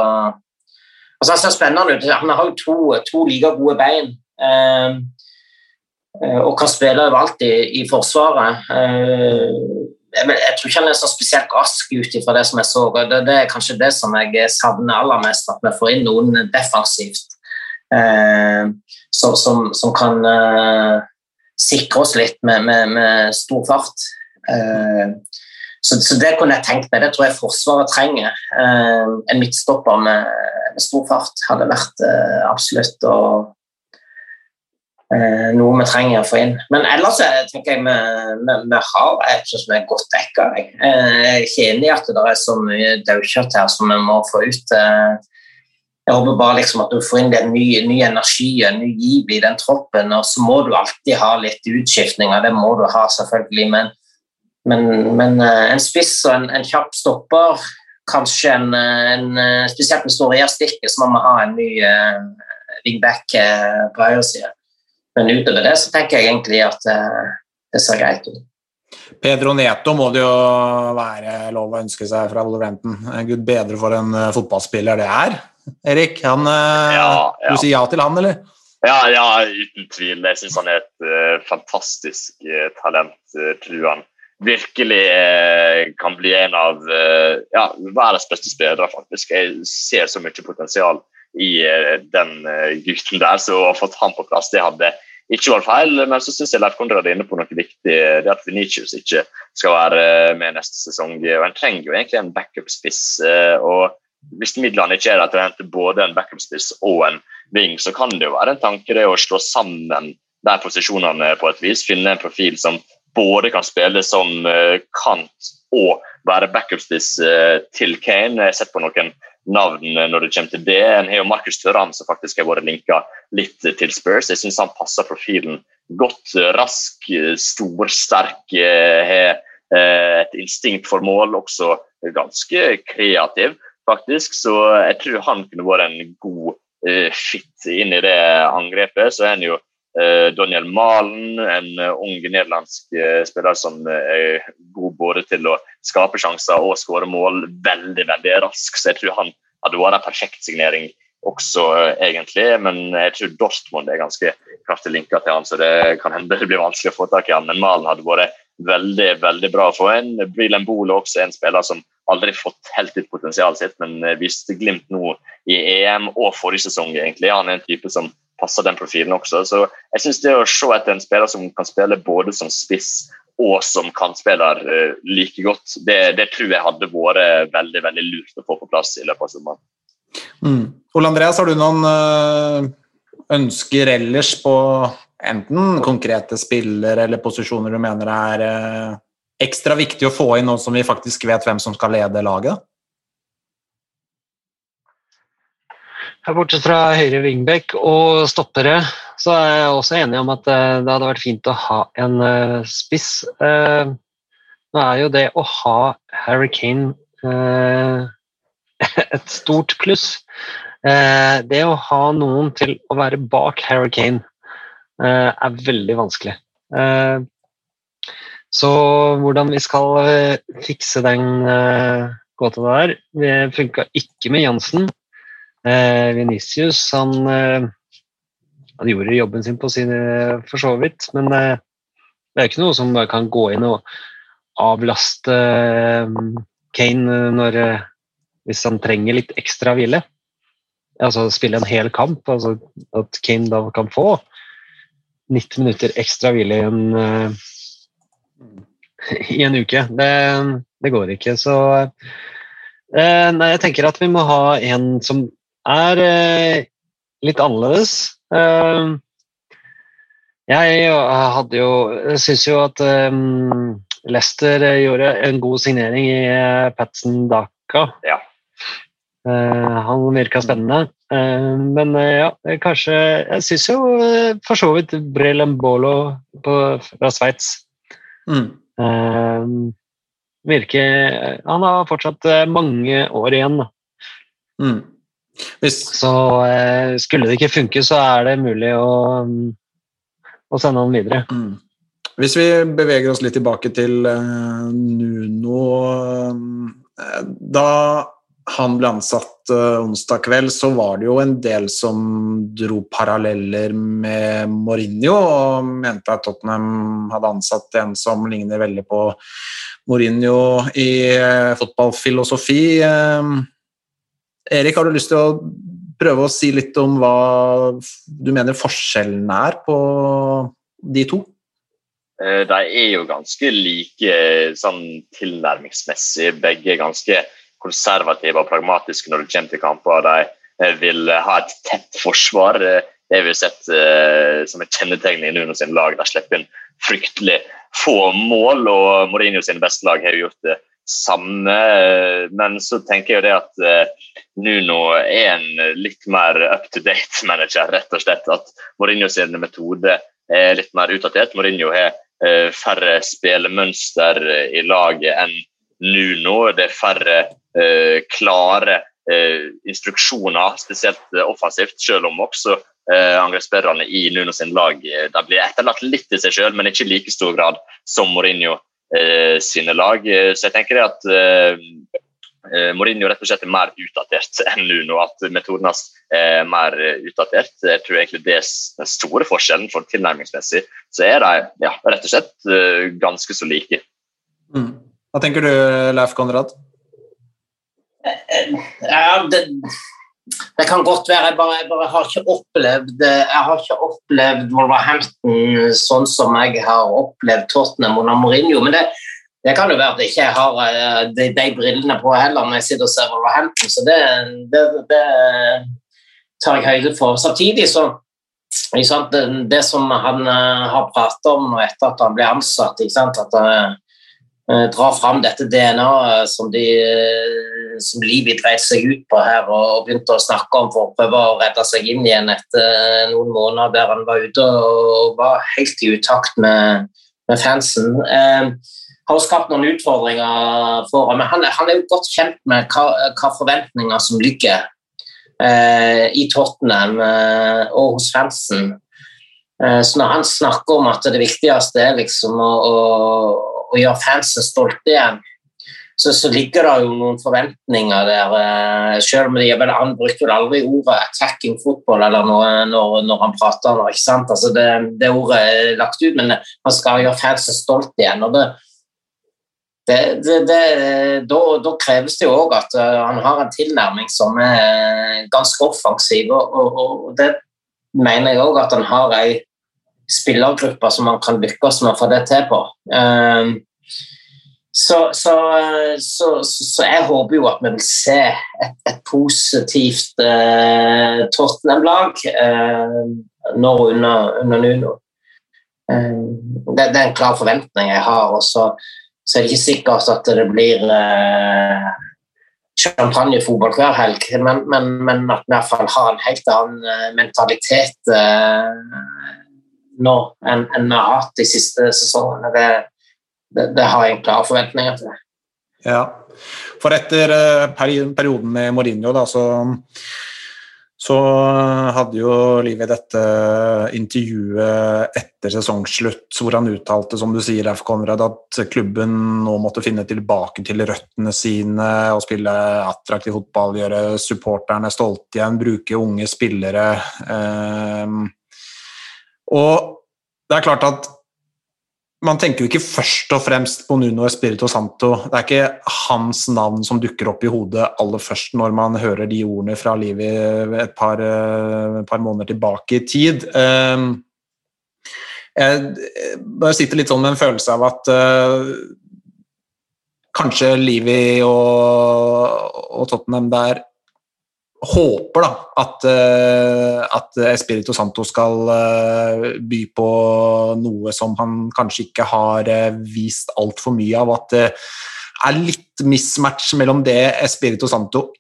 Altså, han ser spennende ut. Han har jo to, to like gode bein. Eh, eh, og kan spille overalt i, i Forsvaret. Eh, jeg, jeg tror ikke han er så spesielt rask ut ifra det som jeg så. Det, det er kanskje det som jeg savner aller mest, at vi får inn noen defensivt eh, som, som, som kan eh, sikre oss litt med, med, med stor fart. Eh, så, så det kunne jeg tenkt meg. Det tror jeg Forsvaret trenger. Eh, en midtstopper med, med stor fart hadde vært eh, absolutt eh, noe vi trenger å få inn. Men ellers eh, tenker jeg vi, vi, vi har et som er godt dekka. Jeg. Eh, jeg er ikke enig i at det er så mye daukjøtt her som vi må få ut. eh. Jeg håper bare liksom at du får inn den nye, nye energi, en ny giv i den troppen. Og så må du alltid ha litt utskiftninger, det må du ha selvfølgelig. Men, men, men eh, en spiss og en, en kjapp stopper, kanskje en, eh, en eh, Spesielt med Store Stikket, så må vi ha en ny wingback eh, på høyresida. Men utover det så tenker jeg egentlig at eh, det ser greit ut. Pedro Neto må det jo være lov å ønske seg fra Wolverhampton. Gud bedre for en eh, fotballspiller det er. Erik, han, eh, Ja, ja. du sier ja til han, eller? Ja, ja, uten tvil. Jeg syns han er et eh, fantastisk eh, talent. Uh, tror han virkelig eh, kan bli en av ja, verdens beste spillere, faktisk. Jeg ser så mye potensial i eh, den eh, gutten der, så å ha fått han på plass, det hadde ikke vært feil. Men så syns jeg Leif Konrad er inne på noe viktig. Det at Venitius ikke skal være eh, med neste sesong. Og En trenger jo egentlig en backup-spiss. eh, og hvis midlene ikke er der til å hente både en backup-spiss og en wing, så kan det jo være en tanke det å slå sammen de posisjonene på et vis. Finne en profil som både kan spille som eh, kant og være backup-spiss eh, til Kane. Jeg har sett på noen navn eh, når det kommer til det. En har jo Markus Thuram som faktisk har vært linka litt til Spurs. Jeg syns han passer profilen godt. eh, Rask, eh, stor, sterk, eh, har eh, et instinkt for mål, også ganske kreativ, faktisk. Så jeg tror han kunne vært en god eh, fit inn i det angrepet. Så er han jo eh, Daniel Malen, en eh, ung nederlandsk eh, spiller som eh, er god både til å skape sjanser og skåre mål. Veldig, veldig rask, så jeg tror han hadde vært en perfekt signering også, eh, egentlig. Men jeg tror Dortmund er ganske kraftig linka til han, så det kan hende det blir vanskelig å få tak i han. Men Malen hadde vært veldig veldig bra for en. inn. Brillen er også en spiller som aldri fått helt ut potensialet sitt, men eh, viste glimt nå i EM og forrige sesong. egentlig. Han er en type som passer den profilen også. Så jeg synes det å se etter en spiller som kan spille både som spiss og som kantspiller eh, like godt, det, det tror jeg hadde vært veldig veldig lurt å få på plass i løpet av sommeren. Mm. Ole Andreas, har du noen øh, ønsker ellers på enten konkrete spillere eller posisjoner du mener er øh, ekstra viktig å få inn nå som vi faktisk vet hvem som skal lede laget? her Bortsett fra høyre wingback og stoppere, så er jeg også enig om at eh, det hadde vært fint å ha en eh, spiss. Eh, Nå er jo det å ha Harry Kane eh, et stort pluss. Eh, Det å ha noen til å være bak Harry Kane eh, er veldig vanskelig. Eh, Så hvordan vi skal eh, fikse den eh, gåta der Det funka ikke med Jansen. Eh, Venicius han, eh, han gjorde jobben sin på sine for så vidt, men eh, det er ikke noe som kan gå inn og avlaste eh, Kane når, eh, hvis han trenger litt ekstra hvile. Altså spille en hel kamp, altså at Kane da kan få 90 minutter ekstra hvile i en, eh, i en uke. Det, det går ikke, så eh, Nei, jeg tenker at vi må ha en som er eh, litt annerledes. Jeg hadde jo syns jo at Leicester gjorde en god signering i Patson Daka. Ja. Eh, han virka spennende. Eh, men eh, ja, kanskje Jeg syns jo for så vidt Brelembolo på, fra Sveits Mm. virker Han har fortsatt mange år igjen. Da. Mm. Hvis, Så skulle det ikke funke, så er det mulig å, mm, å sende han videre. mm. Hvis vi beveger oss litt tilbake til Nuno Da han ble ansatt eh, onsdag kveld, så var det jo en del som dro paralleller med Mourinho og mente at Tottenham hadde ansatt en som ligner veldig på Mourinho i eh, fotballfilosofi. Eh, Erik, har du lyst til å prøve å si litt om hva du mener forskjellen er på de to? De er jo ganske like sånn tilnærmingsmessig. Begge ganske konservative og pragmatiske når det kommer til kamper. De eh, vil ha et tett forsvar. Eh, Det har vi sett eh, som et kjennetegn i Nuno sin lag. De slipper inn fryktelig få mål, og Mourinho sine beste lag har jo gjort det samme. Men så tenker jeg jo det at Nuno er en litt mer up-to-date manager, rett og slett. At Mourinho sin metode er litt mer utdatert. Mourinho har færre spillemønster i laget enn Nuno. Det er færre klare eh, instruksjoner, spesielt eh, offensivt, selv om også eh, angrepsspillerne i Nuno sin lag eh, de blir etterlatt litt til seg selv, men ikke i like stor grad som Mourinho eh, sine lag. Eh, Så jeg tenker at eh, eh, Mourinho rett og slett er mer utdatert enn Nuno. At metoden hans er mer eh, utdatert. Jeg tror egentlig det er den store forskjellen for tilnærmingsmessig. Så er de ja, rett og slett eh, ganske så like. Mm. Hva tenker du, Leif Konrad? Ja, det, det kan godt være. Jeg bare, jeg bare har ikke opplevd Jeg har ikke opplevd Wolverhampton sånn som jeg har opplevd Tottenham under Mourinho. Men det, det kan jo være at jeg ikke har eh, de, de brillene på heller når jeg sitter og ser Wolverhampton, så det, det, det tar jeg høyde for. Samtidig så det, det som han eh, har pratet om etter at han ble ansatt, ikke sant, at eh, eh, dra fram dette DNA-et som, de, eh, som Livi dreit seg ut på her og, begynte å snakke om for å prøve å redde seg inn igjen etter eh, noen måneder der han var ute og var helt i utakt med, med fansen. Eh, har skapt noen utfordringer for ham, men han, han er jo godt kjent med hva, hva forventninger som ligger eh, i Tottenham eh, og hos fansen. Eh, Så når han snakker om at det viktigste er liksom å, å, å gjøre fansen stolte igjen, så, så ligger det jo noen forventninger der. eh, Selv om de, vel, Han brukte vel aldri ordet 'attacking football' eller noe når, når han prater nå. ikke sant? Altså det, det ordet er lagt ut, men han skal gjøre fansen stolt igjen. og det det, det, det, da, da kreves det jo òg at eh, han har en tilnærming som er ganske offensiv. Og, og, og det mener jeg òg at han har ei spillergruppe som man kan lykkes med å få det til på. Um, så, så, så, så jeg håper jo at vi vil se et, et positivt eh, Tottenham-lag eh, nå under, under Nuno. Eh, det, det er en klar forventning jeg har. og så er det ikke sikkert at det blir eh, champagnefotball hver helg, men, men, men at vi fall har en helt annen eh, mentalitet eh, nå enn, en vi har hatt de siste sesongene. Det, det, det har jeg klare forventninger til. Ja, for etter eh, perioden med Mourinho da, så, så hadde jo Livi dette intervjuet etter sesongslutt hvor han uttalte, som du sier, Leif Konrad, at klubben nå måtte finne tilbake til røttene sine og spille attraktiv fotball, gjøre supporterne stolte igjen, bruke unge spillere. Eh, og det er klart at man tenker jo ikke først og fremst på Nuno Espirito Santo. Det er ikke hans navn som dukker opp i hodet aller først når man hører de ordene fra livet et par, eh, par måneder tilbake i tid. Eh, Jeg sitter litt sånn med en følelse av at eh, kanskje Livi og, og Tottenham der håper da at, eh, at Espirito Santo skal eh, by på noe som han kanskje ikke har eh, vist altfor mye av. At det er litt mismatch mellom det Espirito Santo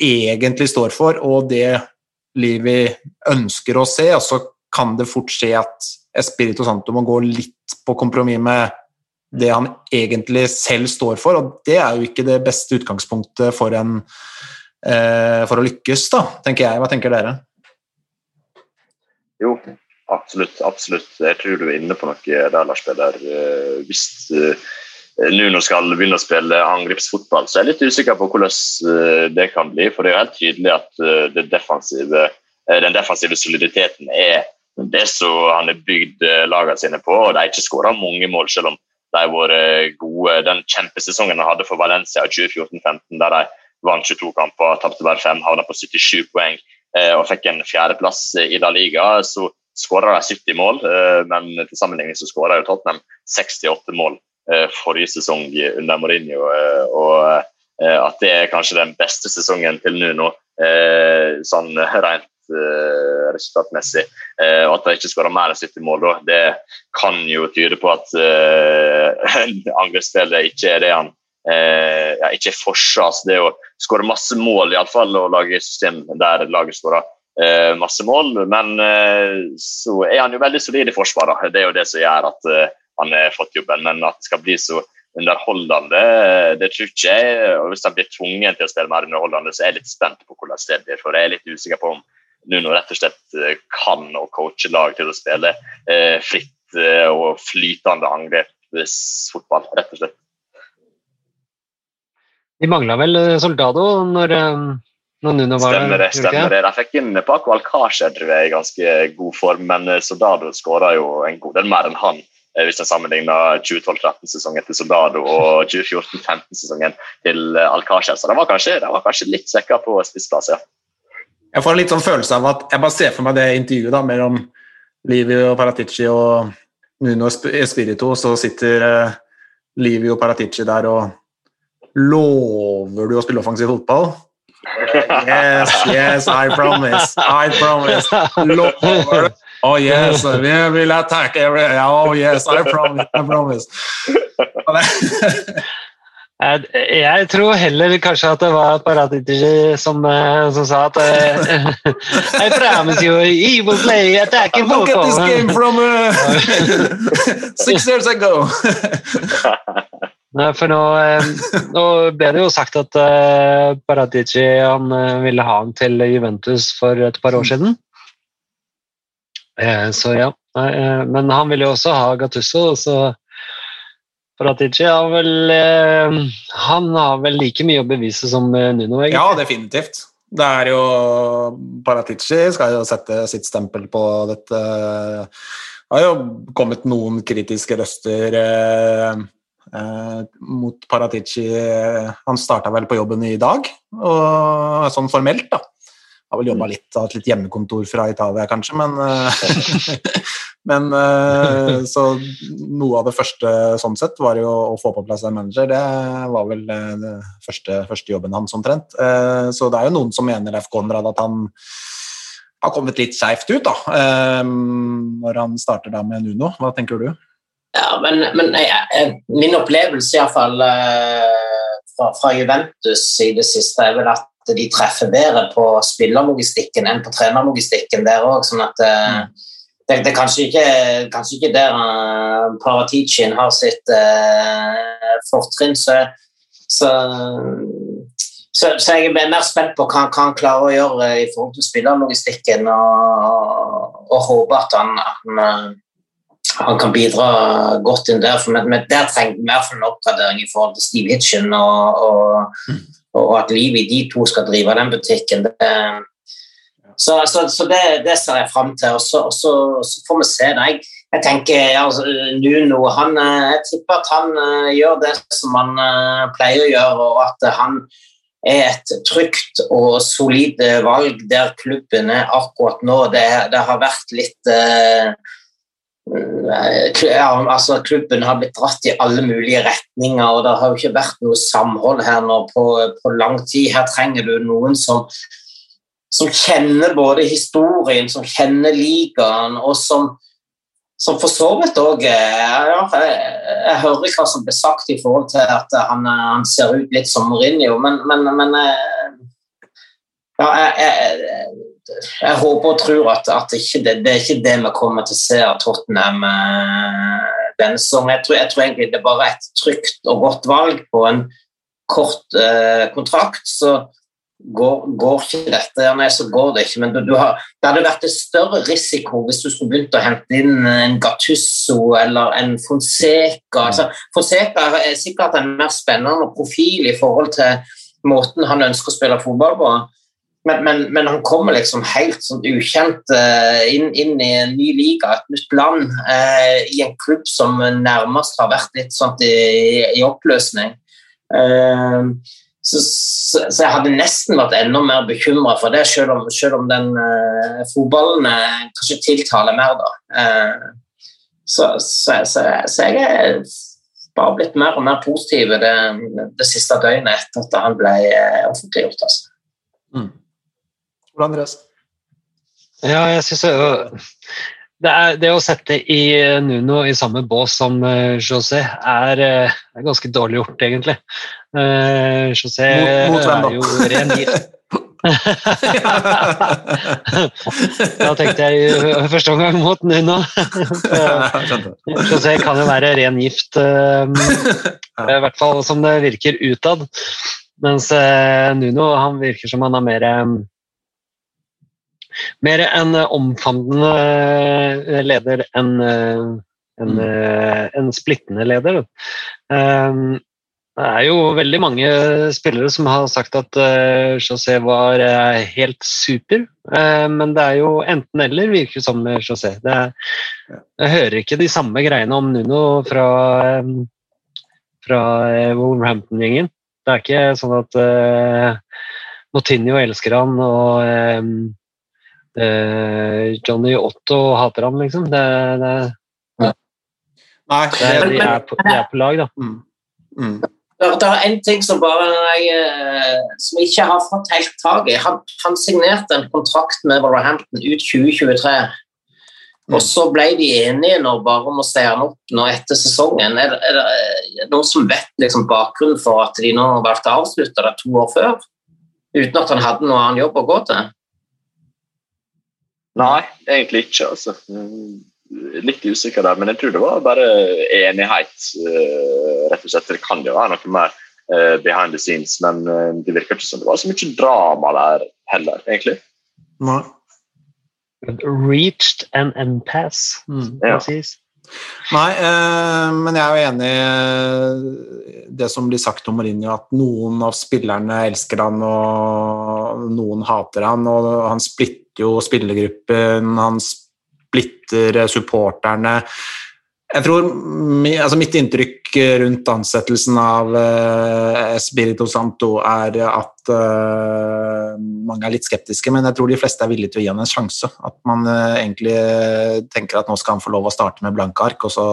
egentlig står for, og det Livi ønsker å se. Og så kan det fort skje at Espirito Santo må gå litt på kompromiss med det han egentlig selv står for, og det er jo ikke det beste utgangspunktet for, en, for å lykkes, da, tenker jeg. Hva tenker dere? Jo, absolutt. absolutt. Jeg tror du er inne på noe der, Lars Peder. Eh, hvis uh, Nuno skal begynne å spille angrepsfotball, så er jeg litt usikker på hvordan det kan bli. For det er jo helt tydelig at defensive, den defensive soliditeten er det som han har bygd lagene sine på. og De har ikke skåra mange mål, selv om de har vært gode. Den kjempesesongen han hadde for Valencia i 2014-2015, der de vant 22 kamper, tapte bare fem, havna på 77 poeng eh, og fikk en fjerdeplass i La Liga, så skåra de 70 mål. Eh, men til sammenligning så skåra Tottenham 68 mål eh, forrige sesong under Mourinho. og at det er kanskje den beste sesongen til Nuno, sånn rent resultatmessig. Og at de ikke skårer mer enn 70 mål, det kan jo tyde på at angrepsspillet ikke er det han uh, ja, ikke er forsvars. Det å skåre masse mål, iallfall, og lage system der laget skårer eh, masse mål. Men så er han jo veldig solid i forsvaret. Det er jo det som gjør at han har fått jobben. Men at det skal bli så underholdende, det tror ikke jeg. og Hvis han blir tvungen til å spille mer underholdende, så er jeg litt spent på hvordan det blir. For jeg er litt usikker på om Nuno rett og slett eh, kan å coache lag til å spille eh, fritt eh, og flytende angrepsfotball, rett og slett. De mangla vel Soldado når, når Nuno var stemmer det. Stemmer det. De fikk inn Paco Alcácer i ganske god form, men Soldado skåra jo en god del mer enn han. Hvis en sammenligner 2012-13-sesongen til Soldado og 2014-15-sesongen til Alcácer. Så de var kanskje, de var kanskje litt svekka på spissplass, ja. Jeg får litt sånn følelse av at jeg bare ser for meg det intervjuet da, mellom Livio Paratici og Nuno Espirito, så sitter Livio og Paratici der og Lover du å spille offensiv fotball? Yes, yes, I promise. I promise. Lover Oh yes, we will attack every Oh yes, I promise. I promise. Jeg, tror heller kanskje at det var Paratici som, eh, som sa at eh, I promise you, he will play attacking. Look at this game from uh, six years ago. For nå, eh, nå, ble det jo sagt at Paratici han ville ha han til Juventus for et par år siden. Så ja. Men han ville jo også ha Gattusso, så Paratici har vel eh, Han har vel like mye å bevise som eh, Nuno, egentlig. Ja, definitivt. Det er jo Paratici skal jo sette sitt stempel på dette. Det har jo kommet noen kritiske røster eh, eh, mot Paratici. Han starta vel på jobben i dag, og sånn formelt, da. Har vel jobba litt, hatt litt hjemmekontor fra Italia, kanskje, men Men uh, Så noe av det første sånn sett var jo å få på plass en manager. Det var vel den første, første, jobben hans omtrent. Så det er jo noen som mener Leif Konrad at han har kommet litt skeivt ut da, når han starter da med Nuno. Hva tenker du? Ja, men, men jeg, min opplevelse iallfall uh, fra, fra Juventus i det siste er vel at de treffer bedre på spillerlogistikken enn på trenerlogistikken der òg. Sånn at mm det, det, er kanskje ikke, kanskje ikke der uh, Paraticin har sitt uh, fortrinn, så, så, så, så, jeg er mer spent på hva, hva han klarer å gjøre i forhold til spillerlogistikken, og, og håper at han, han, uh, han, kan bidra godt inn der. For men, der trenger vi i hvert en oppgradering i forhold til Steve Hitchen, og, og, mm. og at Livi, de to skal drive den butikken. det så, så, så det, det, ser jeg fram til, og så, og så, får vi se. det. Jeg, jeg tenker altså, Nuno han, eh, Jeg tipper at han uh, gjør det som han uh, pleier å gjøre, og at uh, han er et trygt og solid valg der klubben er akkurat nå. Det, det har vært litt ja, altså Klubben har blitt dratt i alle mulige retninger, og det har jo ikke vært noe samhold her nå på, på lang tid. Her trenger du noen som som kjenner både historien, som kjenner ligaen, og som, som for så vidt òg ja, jeg, jeg, hører hva som blir sagt i forhold til at han, han ser ut litt som Mourinho, men, men, men ja, jeg, jeg, jeg, håper og tror at, at ikke det, det, er ikke det vi kommer til å se av Tottenham denne sesongen. Jeg tror, jeg tror egentlig det er bare et trygt og godt valg på en kort eh, kontrakt. Så går, går ikke dette, ja, nei, så går det ikke. Men du, du har, det hadde vært en større risiko hvis du skulle begynt å hente inn en Gattusso eller en Fonseca. Altså, Fonseca er sikkert en mer spennende profil i forhold til måten han ønsker å spille fotball på. Men, men, men han kommer liksom helt sånn ukjent eh, inn, inn i en ny liga, et nytt land, eh, i en klubb som nærmest har vært litt sånn i, i oppløsning. Eh, så, så, så jeg hadde nesten vært enda mer bekymra for det, selv om, selv om den eh, fotballen eh, kanskje tiltaler mer, da. Eh, så, så, jeg er bare blitt mer og mer positiv det, det siste døgnet etter at han ble offentliggjort. Altså. Hvordan, Andreas? Ja, jeg synes jo det, er, det å sette i Nuno i samme bås som uh, José er, uh, er ganske dårlig gjort, egentlig. Uh, José Mot- mot er jo ren gift. da tenkte jeg i første omgang mot Nuno. José kan jo være ren gift, eh, i hvert fall som det virker utad. Mens eh, Nuno han virker som han har mer eh, mer en omfavnende eh, leder enn eh, en, eh, en splittende leder. Eh, Det er jo veldig mange spillere som har sagt at José var eh, helt super, eh, men det er jo enten-eller, virker som med José. Det er, jeg hører ikke de samme greiene om Nuno fra, eh, fra eh, Wolverhampton-gjengen. Det er ikke sånn at Motinho elsker han og eh, eh, Johnny Otto hater han, liksom. Det, det, Nei, det, det, de, er på, de er på lag, da. mm. Mm. Det, det er en ting som bare jeg, eh, som jeg ikke har fått helt tak i. Han, han signerte en kontrakt med Wolverhampton ut 2023. Og så ble de enige nå bare om å se han opp nå etter sesongen. Er, det- er det noen som vet liksom bakgrunnen for at de nå valgte å avslutte det to år før? Uten at han hadde noen annen jobb å gå til? Nei, egentlig ikke. altså. Litt usikker der, men jeg tror det var bare enighet. eh, rett og slett. Det kan jo være noe mer eh, behind the scenes, men eh, det virker ikke som det var så mye drama der heller, egentlig. Nei. Reached an impasse, Mm. Ja. Nei, eh, men jeg er jo enig i det som blir sagt om Mourinho, at noen av spillerne elsker han, og noen hater han, og han splitter jo spillergruppen, han splitter supporterne. Jeg tror, altså Mitt inntrykk rundt ansettelsen av eh, Espirito Santo er at eh, mange er litt skeptiske, men jeg tror de fleste er villige til å gi han en sjanse. At man eh, egentlig tenker at nå skal han få lov å starte med blanke ark, og så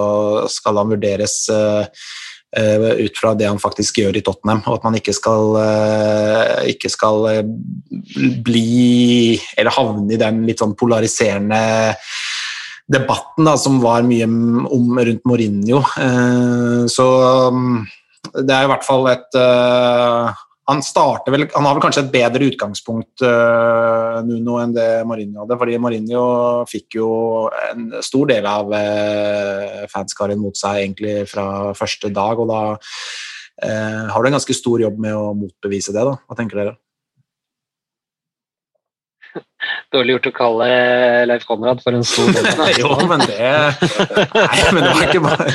skal han vurderes eh, ut fra det han faktisk gjør i Tottenham, og at man ikke skal, eh, ikke skal eh, bli Eller havne i den litt sånn polariserende debatten da, som var mye om rundt Mourinho. Eh, så um, det er i hvert fall et eh, han, vel, han har vel kanskje et bedre utgangspunkt uh, Nuno enn det Mourinho hadde, fordi Mourinho fikk jo en stor del av uh, fanskaren mot seg egentlig fra første dag, og da uh, har du en ganske stor jobb med å motbevise det. da. Hva tenker dere? Dårlig gjort å kalle Leif Konrad for en stor del av jo, men det Nei, men det var ikke bare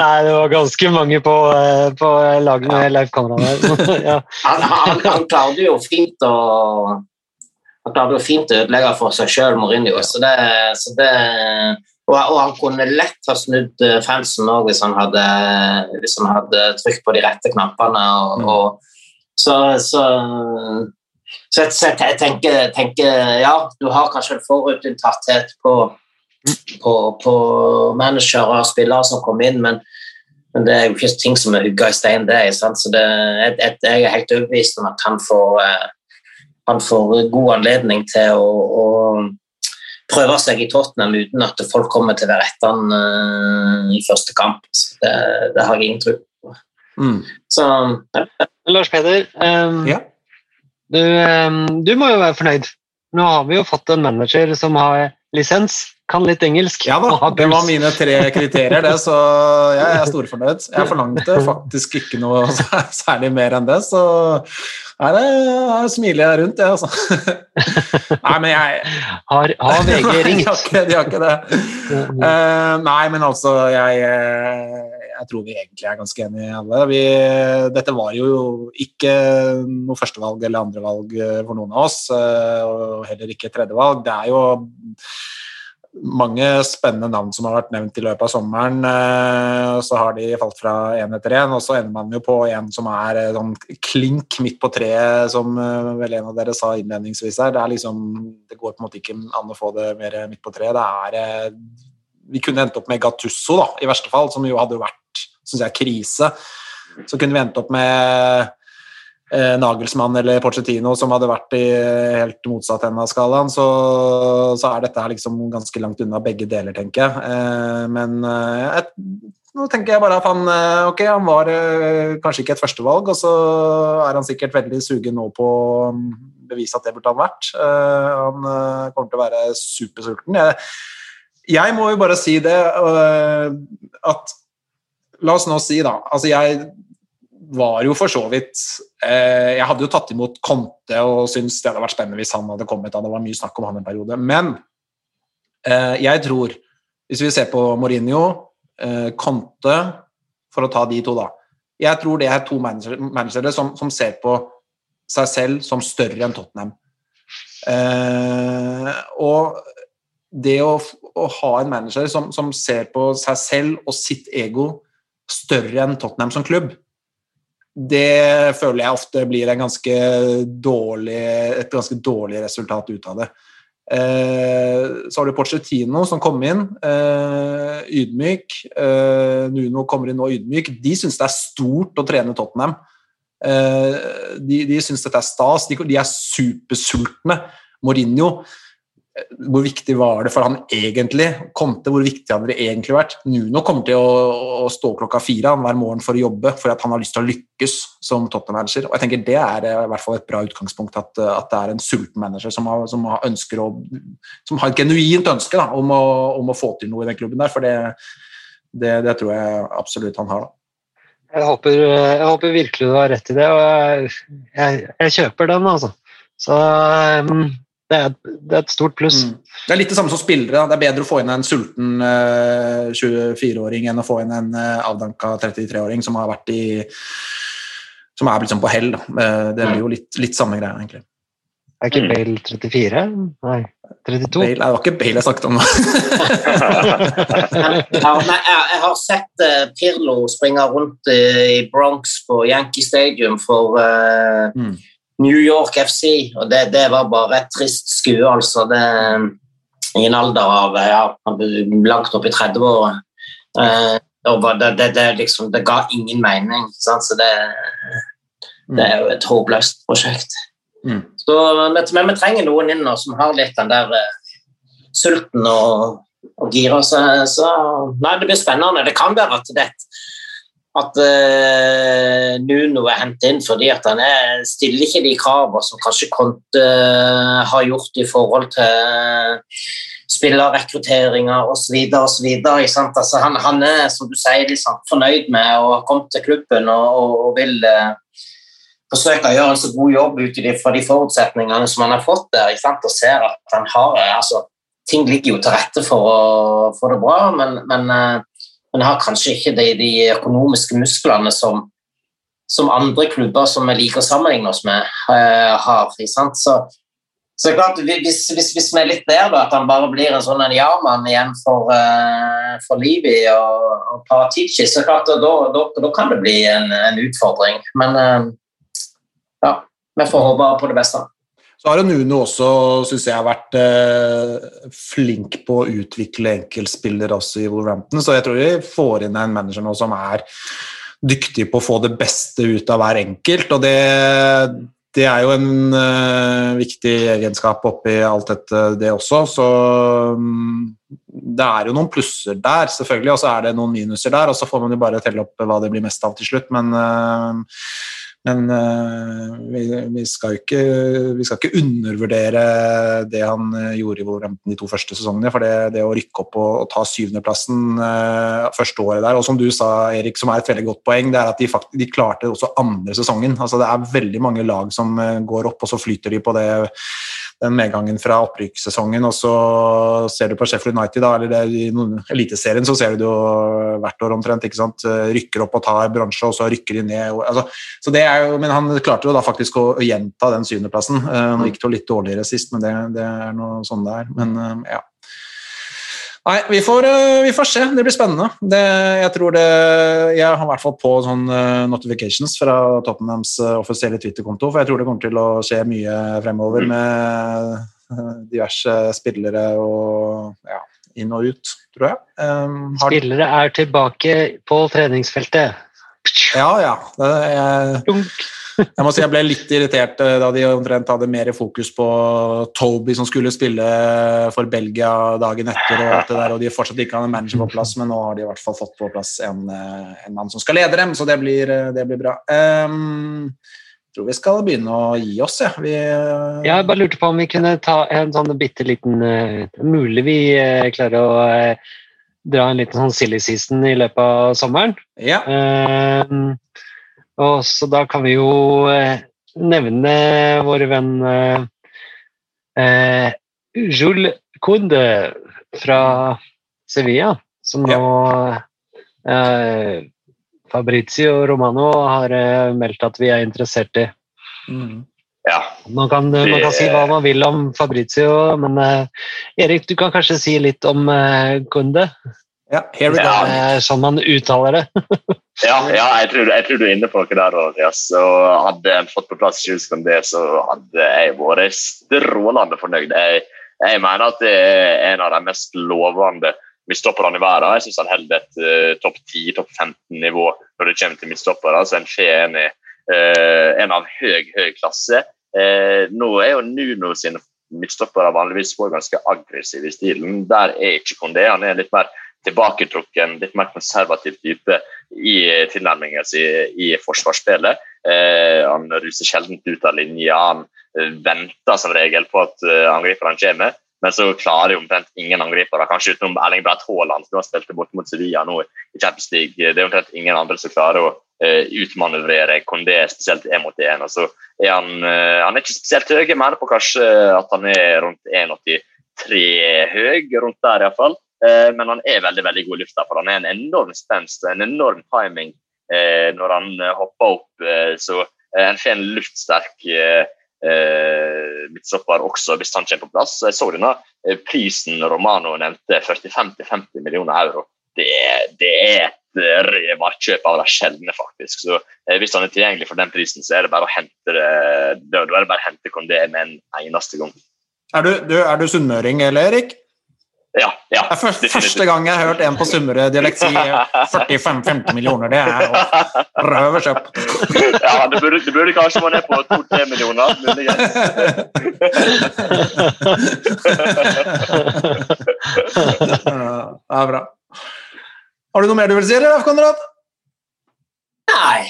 Nei, det var ganske mange på, eh, på lag med Leif Konrad her. ja. Han, han, han klarte jo fint å han klarte jo fint å ødelegge for seg sjøl, Mourinho. Så det, så det, og, og han kunne lett ha snudd eh, fansen òg hvis, han hadde, hvis han hadde trykt på de rette knappene. Og, og, så, så, så, jeg, så jeg tenker, tenker Ja, du har kanskje en forutinntatthet på, på, på managere og spillere som kommer inn, men men det er jo ikke ting som er hugga i stein, det. Sant? Så det, jeg, jeg, er helt overbevist om at han får, eh, han får god anledning til å, å prøve seg i Tottenham uten at folk kommer til å være etter han eh, i første kamp. Så Det, det har jeg ingen tro på. mm. Så ja. Lars Peder, Um, Ja. Du, eh, du må jo være fornøyd. Nå har vi jo fått en manager som har lisens, kan litt engelsk. Ja da, det var mine tre kriterier, det, så jeg er storfornøyd. Jeg forlangte faktisk ikke noe særlig mer enn det, så her smiler jeg rundt, jeg, altså. Nei, men jeg Har, har VG ringt? de har ikke det. Eh, nei, men altså, jeg, eh, jeg tror vi egentlig er ganske enige alle. Vi, dette var jo ikke noe førstevalg eller andrevalg eh, for noen av oss, eh, og heller ikke tredjevalg. Det er jo mange spennende navn som har vært nevnt i løpet av sommeren. eh, Så har de falt fra én etter én, og så ender man jo på en som er sånn klink midt på treet, som vel en av dere sa innledningsvis her. Det liksom, det går på en måte ikke an å få det mer midt på treet. Det er Vi kunne endt opp med Gattusso, da, i verste fall, som jo hadde vært synes jeg, krise. Så kunne vi endt opp med eh, Nagelsmann eller Pochettino som hadde vært i helt motsatt ende av skalaen, så, så er dette her liksom ganske langt unna begge deler, tenker jeg. Eh, men eh, jeg, nå tenker jeg bare at han eh, ok, han var eh, kanskje ikke et førstevalg, og så er han sikkert veldig sugen nå på å bevise at det burde han vært. Eh, han eh, kommer til å være supersulten. Jeg, jeg må jo bare si det eh, at La oss nå si, da altså Jeg var jo for så vidt eh, Jeg hadde jo tatt imot Conte og syntes det hadde vært spennende hvis han hadde kommet. Da. Det var mye snakk om han en periode. Men eh, jeg tror, hvis vi ser på Mourinho, Conte For å ta de to, da. Jeg tror det er to managere, som, som ser på seg selv som større enn Tottenham. Og det å, å, ha en manager som, som ser på seg selv og sitt ego større enn Tottenham som klubb, det føler jeg ofte blir ganske dårlig, et ganske dårlig resultat ut av det. Eh, så har du Pochettino som kom inn, eh, ydmyk. Eh, Nuno kommer inn nå ydmyk. De syns det er stort å trene Tottenham. Eh, de de syns dette er stas. De, de er supersultne. Mourinho, hvor viktig var det for han egentlig? Conte, hvor viktig hadde det egentlig vært? Nuno kommer til å, å stå klokka fire hver morgen for å jobbe, for at han har lyst til å lykkes som Tottenham-manager. Og jeg tenker Det er eh, i hvert fall et bra utgangspunkt, at, eh, at det er en sulten manager som har, som har, å, som har et genuint ønske da, om, å, om å få til noe i den klubben der. For det, det, det tror jeg absolutt han har. da. Jeg håper, jeg håper virkelig du har rett i det, og jeg, jeg, jeg kjøper den, altså. Så um, det, er, det er et stort pluss. Mm. Det er litt det samme som spillere. Da. Det er bedre å få inn en sulten eh, 24-åring enn å få inn en eh, avdanka 33-åring som har vært i som er liksom på hell. Da. Eh, det blir jo litt, litt samme greia, egentlig. Er ikke Mm. Bale 34? Nei, 32? Bale, det var ikke Bale jeg snakket om nå. Ja, nei, jeg, jeg har sett uh, Pirlo springe rundt uh, i Bronx på Yankee Stadium for uh, Mm. New York FC, og det, det var bare et trist skue, altså. Det, I en alder av ja, langt opp i 30-åra. Eh, det, det, det, liksom, det ga ingen mening. Sant? Så det, det er jo et håpløst prosjekt. Mm. Så, men, men vi trenger noen inn nå som har litt den der uh, sulten og, og gira. Så, så nei, det blir spennende. Det kan være at det at uh, Nuno er hentet inn fordi at han er, stiller ikke de kravene som kanskje Conte uh, har gjort i forhold til spillerrekrutteringa osv. Altså, han, han er som du sier, liksom, fornøyd med å ha kommet til klubben og, og, og vil eh, forsøke å gjøre en så god jobb ut fra de forutsetningene som han har fått der, og ser at han har eh, altså, Ting ligger jo til rette for å få det bra, men, men, eh, men har kanskje ikke de, de økonomiske musklene som, som andre klubber som vi liker å sammenligne oss med, uh, har. Så, så klart, hvis, hvis, hvis vi er litt der, da, at han bare blir en sånn ja-mann igjen for, uh, for Livi og, og Paratici, så klart, da, da, da kan det bli en, en utfordring. Men uh, ja, vi får håpe på det beste. Så har Nuno også, syns jeg, vært eh, flink på å utvikle enkeltspillere også i Wolverhampton, så jeg tror vi får inn en manager nå som er dyktig på å få det beste ut av hver enkelt, og det, det er jo en eh, viktig egenskap oppi alt dette, det også, så um, det er jo noen plusser der, selvfølgelig, og så er det noen minuser der, og så får man jo bare telle opp hva det blir mest av til slutt, men eh, Men eh, vi, vi, skal ikke, vi skal ikke undervurdere det han eh, gjorde i Wolverhampton de to første sesongene. For det, det å rykke opp og, og ta syvendeplassen uh, første året der, og som du sa, Erik, som er et veldig godt poeng, det er at de, faktisk, de klarte også andre sesongen. Altså, det er veldig mange lag som går opp, og så flyter de på det den medgangen fra opprykkssesongen, og så ser du på Sheffield United, da, eller det, i Eliteserien, så ser du det jo hvert år omtrent. ikke sant? Rykker opp og tar bransje, og så rykker de ned. Og, altså, så det er jo, men han klarte jo da faktisk å, å gjenta den syvendeplassen. Uh, nå gikk det jo litt dårligere sist, men det, det er noe sånn det er. Men uh, ja. Nei, vi får, uh, vi får, se. Det blir spennende. Det, jeg tror det Jeg har i hvert fall på sånn uh, notifications fra Tottenhams uh, offisielle Twitter-konto, for jeg tror det kommer til å skje mye fremover med diverse spillere og ja, inn og ut, tror jeg. Um, spillere er tilbake på treningsfeltet. Ja, ja. Det, jeg, jeg må si jeg ble litt irritert eh, da de omtrent hadde mer fokus på Toby som skulle spille for Belgia dagen etter, og alt det der, og de fortsatt ikke hadde en manager på plass, men nå har de i hvert fall fått på plass en, eh, en mann som skal lede dem, så det blir, eh, det blir bra. Um, jeg tror vi skal begynne å gi oss, ja. vi. Jeg bare lurte på om vi kunne ta en sånn bitte liten Mulig vi klarer å dra en liten sånn silly season i løpet av sommeren. Ja. Og så da kan vi jo uh, nevne våre venn eh, Jules Kunde fra Sevilla, som nå Fabrizio Romano har meldt at vi er interessert i. Mm. Ja. Man kan, man kan, si hva man vil om Fabrizio, men uh, Erik, du kan kanskje si litt om uh, Kunde? Ja, here we go. Ja. Sånn man uttaler det. ja, ja jeg, tror, jeg, tror, du er inne på noe der. Andreas. Så hadde jeg fått på plass Jules Kunde, så hadde jeg vært strålende fornøyd. Jeg, jeg, mener at det er en av de mest lovende midtstopperne i verden. Jeg syns han holder et uh, topp 10, topp 15-nivå når det kommer til midtstoppere. Så en fe en Eh, en av høy, høy klasse. Uh, nå er jo Nuno sine midtstoppere vanligvis ganske aggressive i stilen. Der er ikke Kondé. Han er litt mer tilbaketrukken, litt mer konservativ type i tilnærmingen sin i forsvarsspillet. Eh, han ruser sjelden ut av linja. Han venter som regel på at angriperne kommer. Men så klarer jo omtrent ingen angripere, kanskje utenom Erling Braut Haaland, som har spilt bort mot Sevilla nå i Champions League. Det er omtrent ingen andre som klarer å uh, utmanøvrere Kondé, spesielt én mot én. Altså, er han, han er ikke spesielt høy, mer på kanskje at han er rundt 1,83 høy, rundt der iallfall. Uh, men han er veldig veldig god i lufta, for han er en enorm spenst og en enorm timing uh, når han hopper opp. så en får en luftsterk eh, midtstopper også, hvis han kommer på plass. Jeg så denne eh, prisen Romano nevnte, 45-50 millioner euro. Det, det er et eh, av de sjeldne, faktisk. Så eh, Hvis han er tilgjengelig for den prisen, så er det bare å hente det, da er det bare å hente Kondé med en eneste gang. Er du, du, er du sunnmøring, eller Erik? Ja. ja det er første, første gang jeg har hørt en på Sunnmøre-dialekt si 45-50 millioner. Det er jo røve kjøp. ja, det burde, det burde kanskje være ned på 2-3 millioner. ja, bra. Har du noe mer du vil si, eller, Konrad? Nei.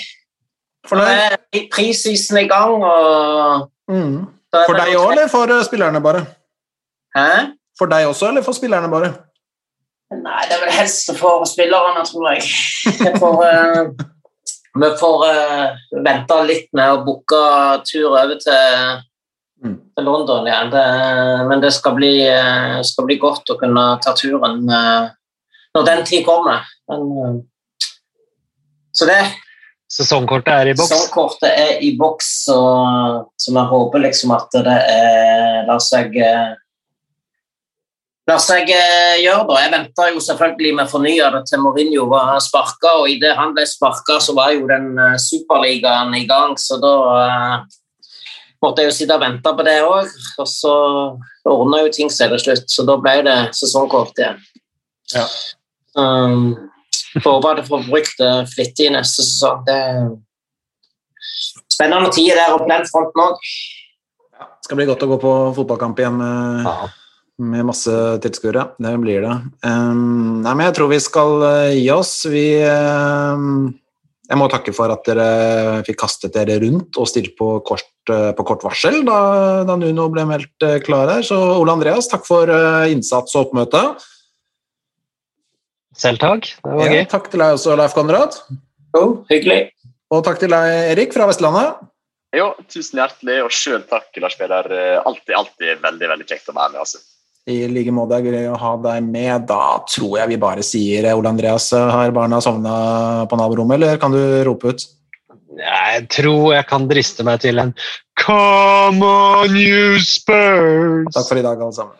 Fornøyd? Prisisen er i gang, og mm. For deg òg, eller for spillerne bare? Hæ? For deg også, eller for spillerne bare? Nei, det er vel helst for spillerne, tror jeg. jeg får, uh, vi får uh, vente litt med å booke tur over til, mm. til London igjen. Det, men det skal bli, uh, skal bli, godt å kunne ta turen når den tid kommer. Men, så det Sesongkortet er i boks? Sesongkortet er i boks, så, så vi håper liksom at det er, lar seg lar seg eh, gjøre. da. Jeg venta jo selvfølgelig med fornya det til Mourinho var sparka, og idet han ble sparka, så var jo den uh, superligaen i gang, så da uh, måtte jeg jo sitte og vente på det òg. Og så ordna jo ting seg til slutt, så da ble det sesongkort igjen. Ja. Um, Håper at jeg får brukt det flittig neste sesong. Det er spennende tider der oppe på den fronten òg. Ja, det skal bli godt å gå på fotballkamp igjen med ja med masse tilskuere. Det blir det. Um, nei, men jeg tror vi skal uh, gi oss. Vi uh, Jeg må takke for at dere fikk kastet dere rundt og stilt på kort, uh, på kort varsel da, da Nuno ble meldt uh, klar her. Så Ole Andreas, takk for innsats og oppmøte. Selv takk. Det var Ja, gøy. takk til deg også, Leif Konrad. Jo, hyggelig. Og takk til deg, Erik fra Vestlandet. Jo, tusen hjertelig, og sjøl takk, Lars Peder. Alltid, alltid veldig veldig kjekt å være med. altså. I like måte er det gøy å ha deg med. Da tror jeg vi bare sier Ole Andreas, har barna sovna på naborommet, eller kan du rope ut? Jeg tror jeg kan driste meg til en Come on, you Spurs! Takk for i dag, alle sammen.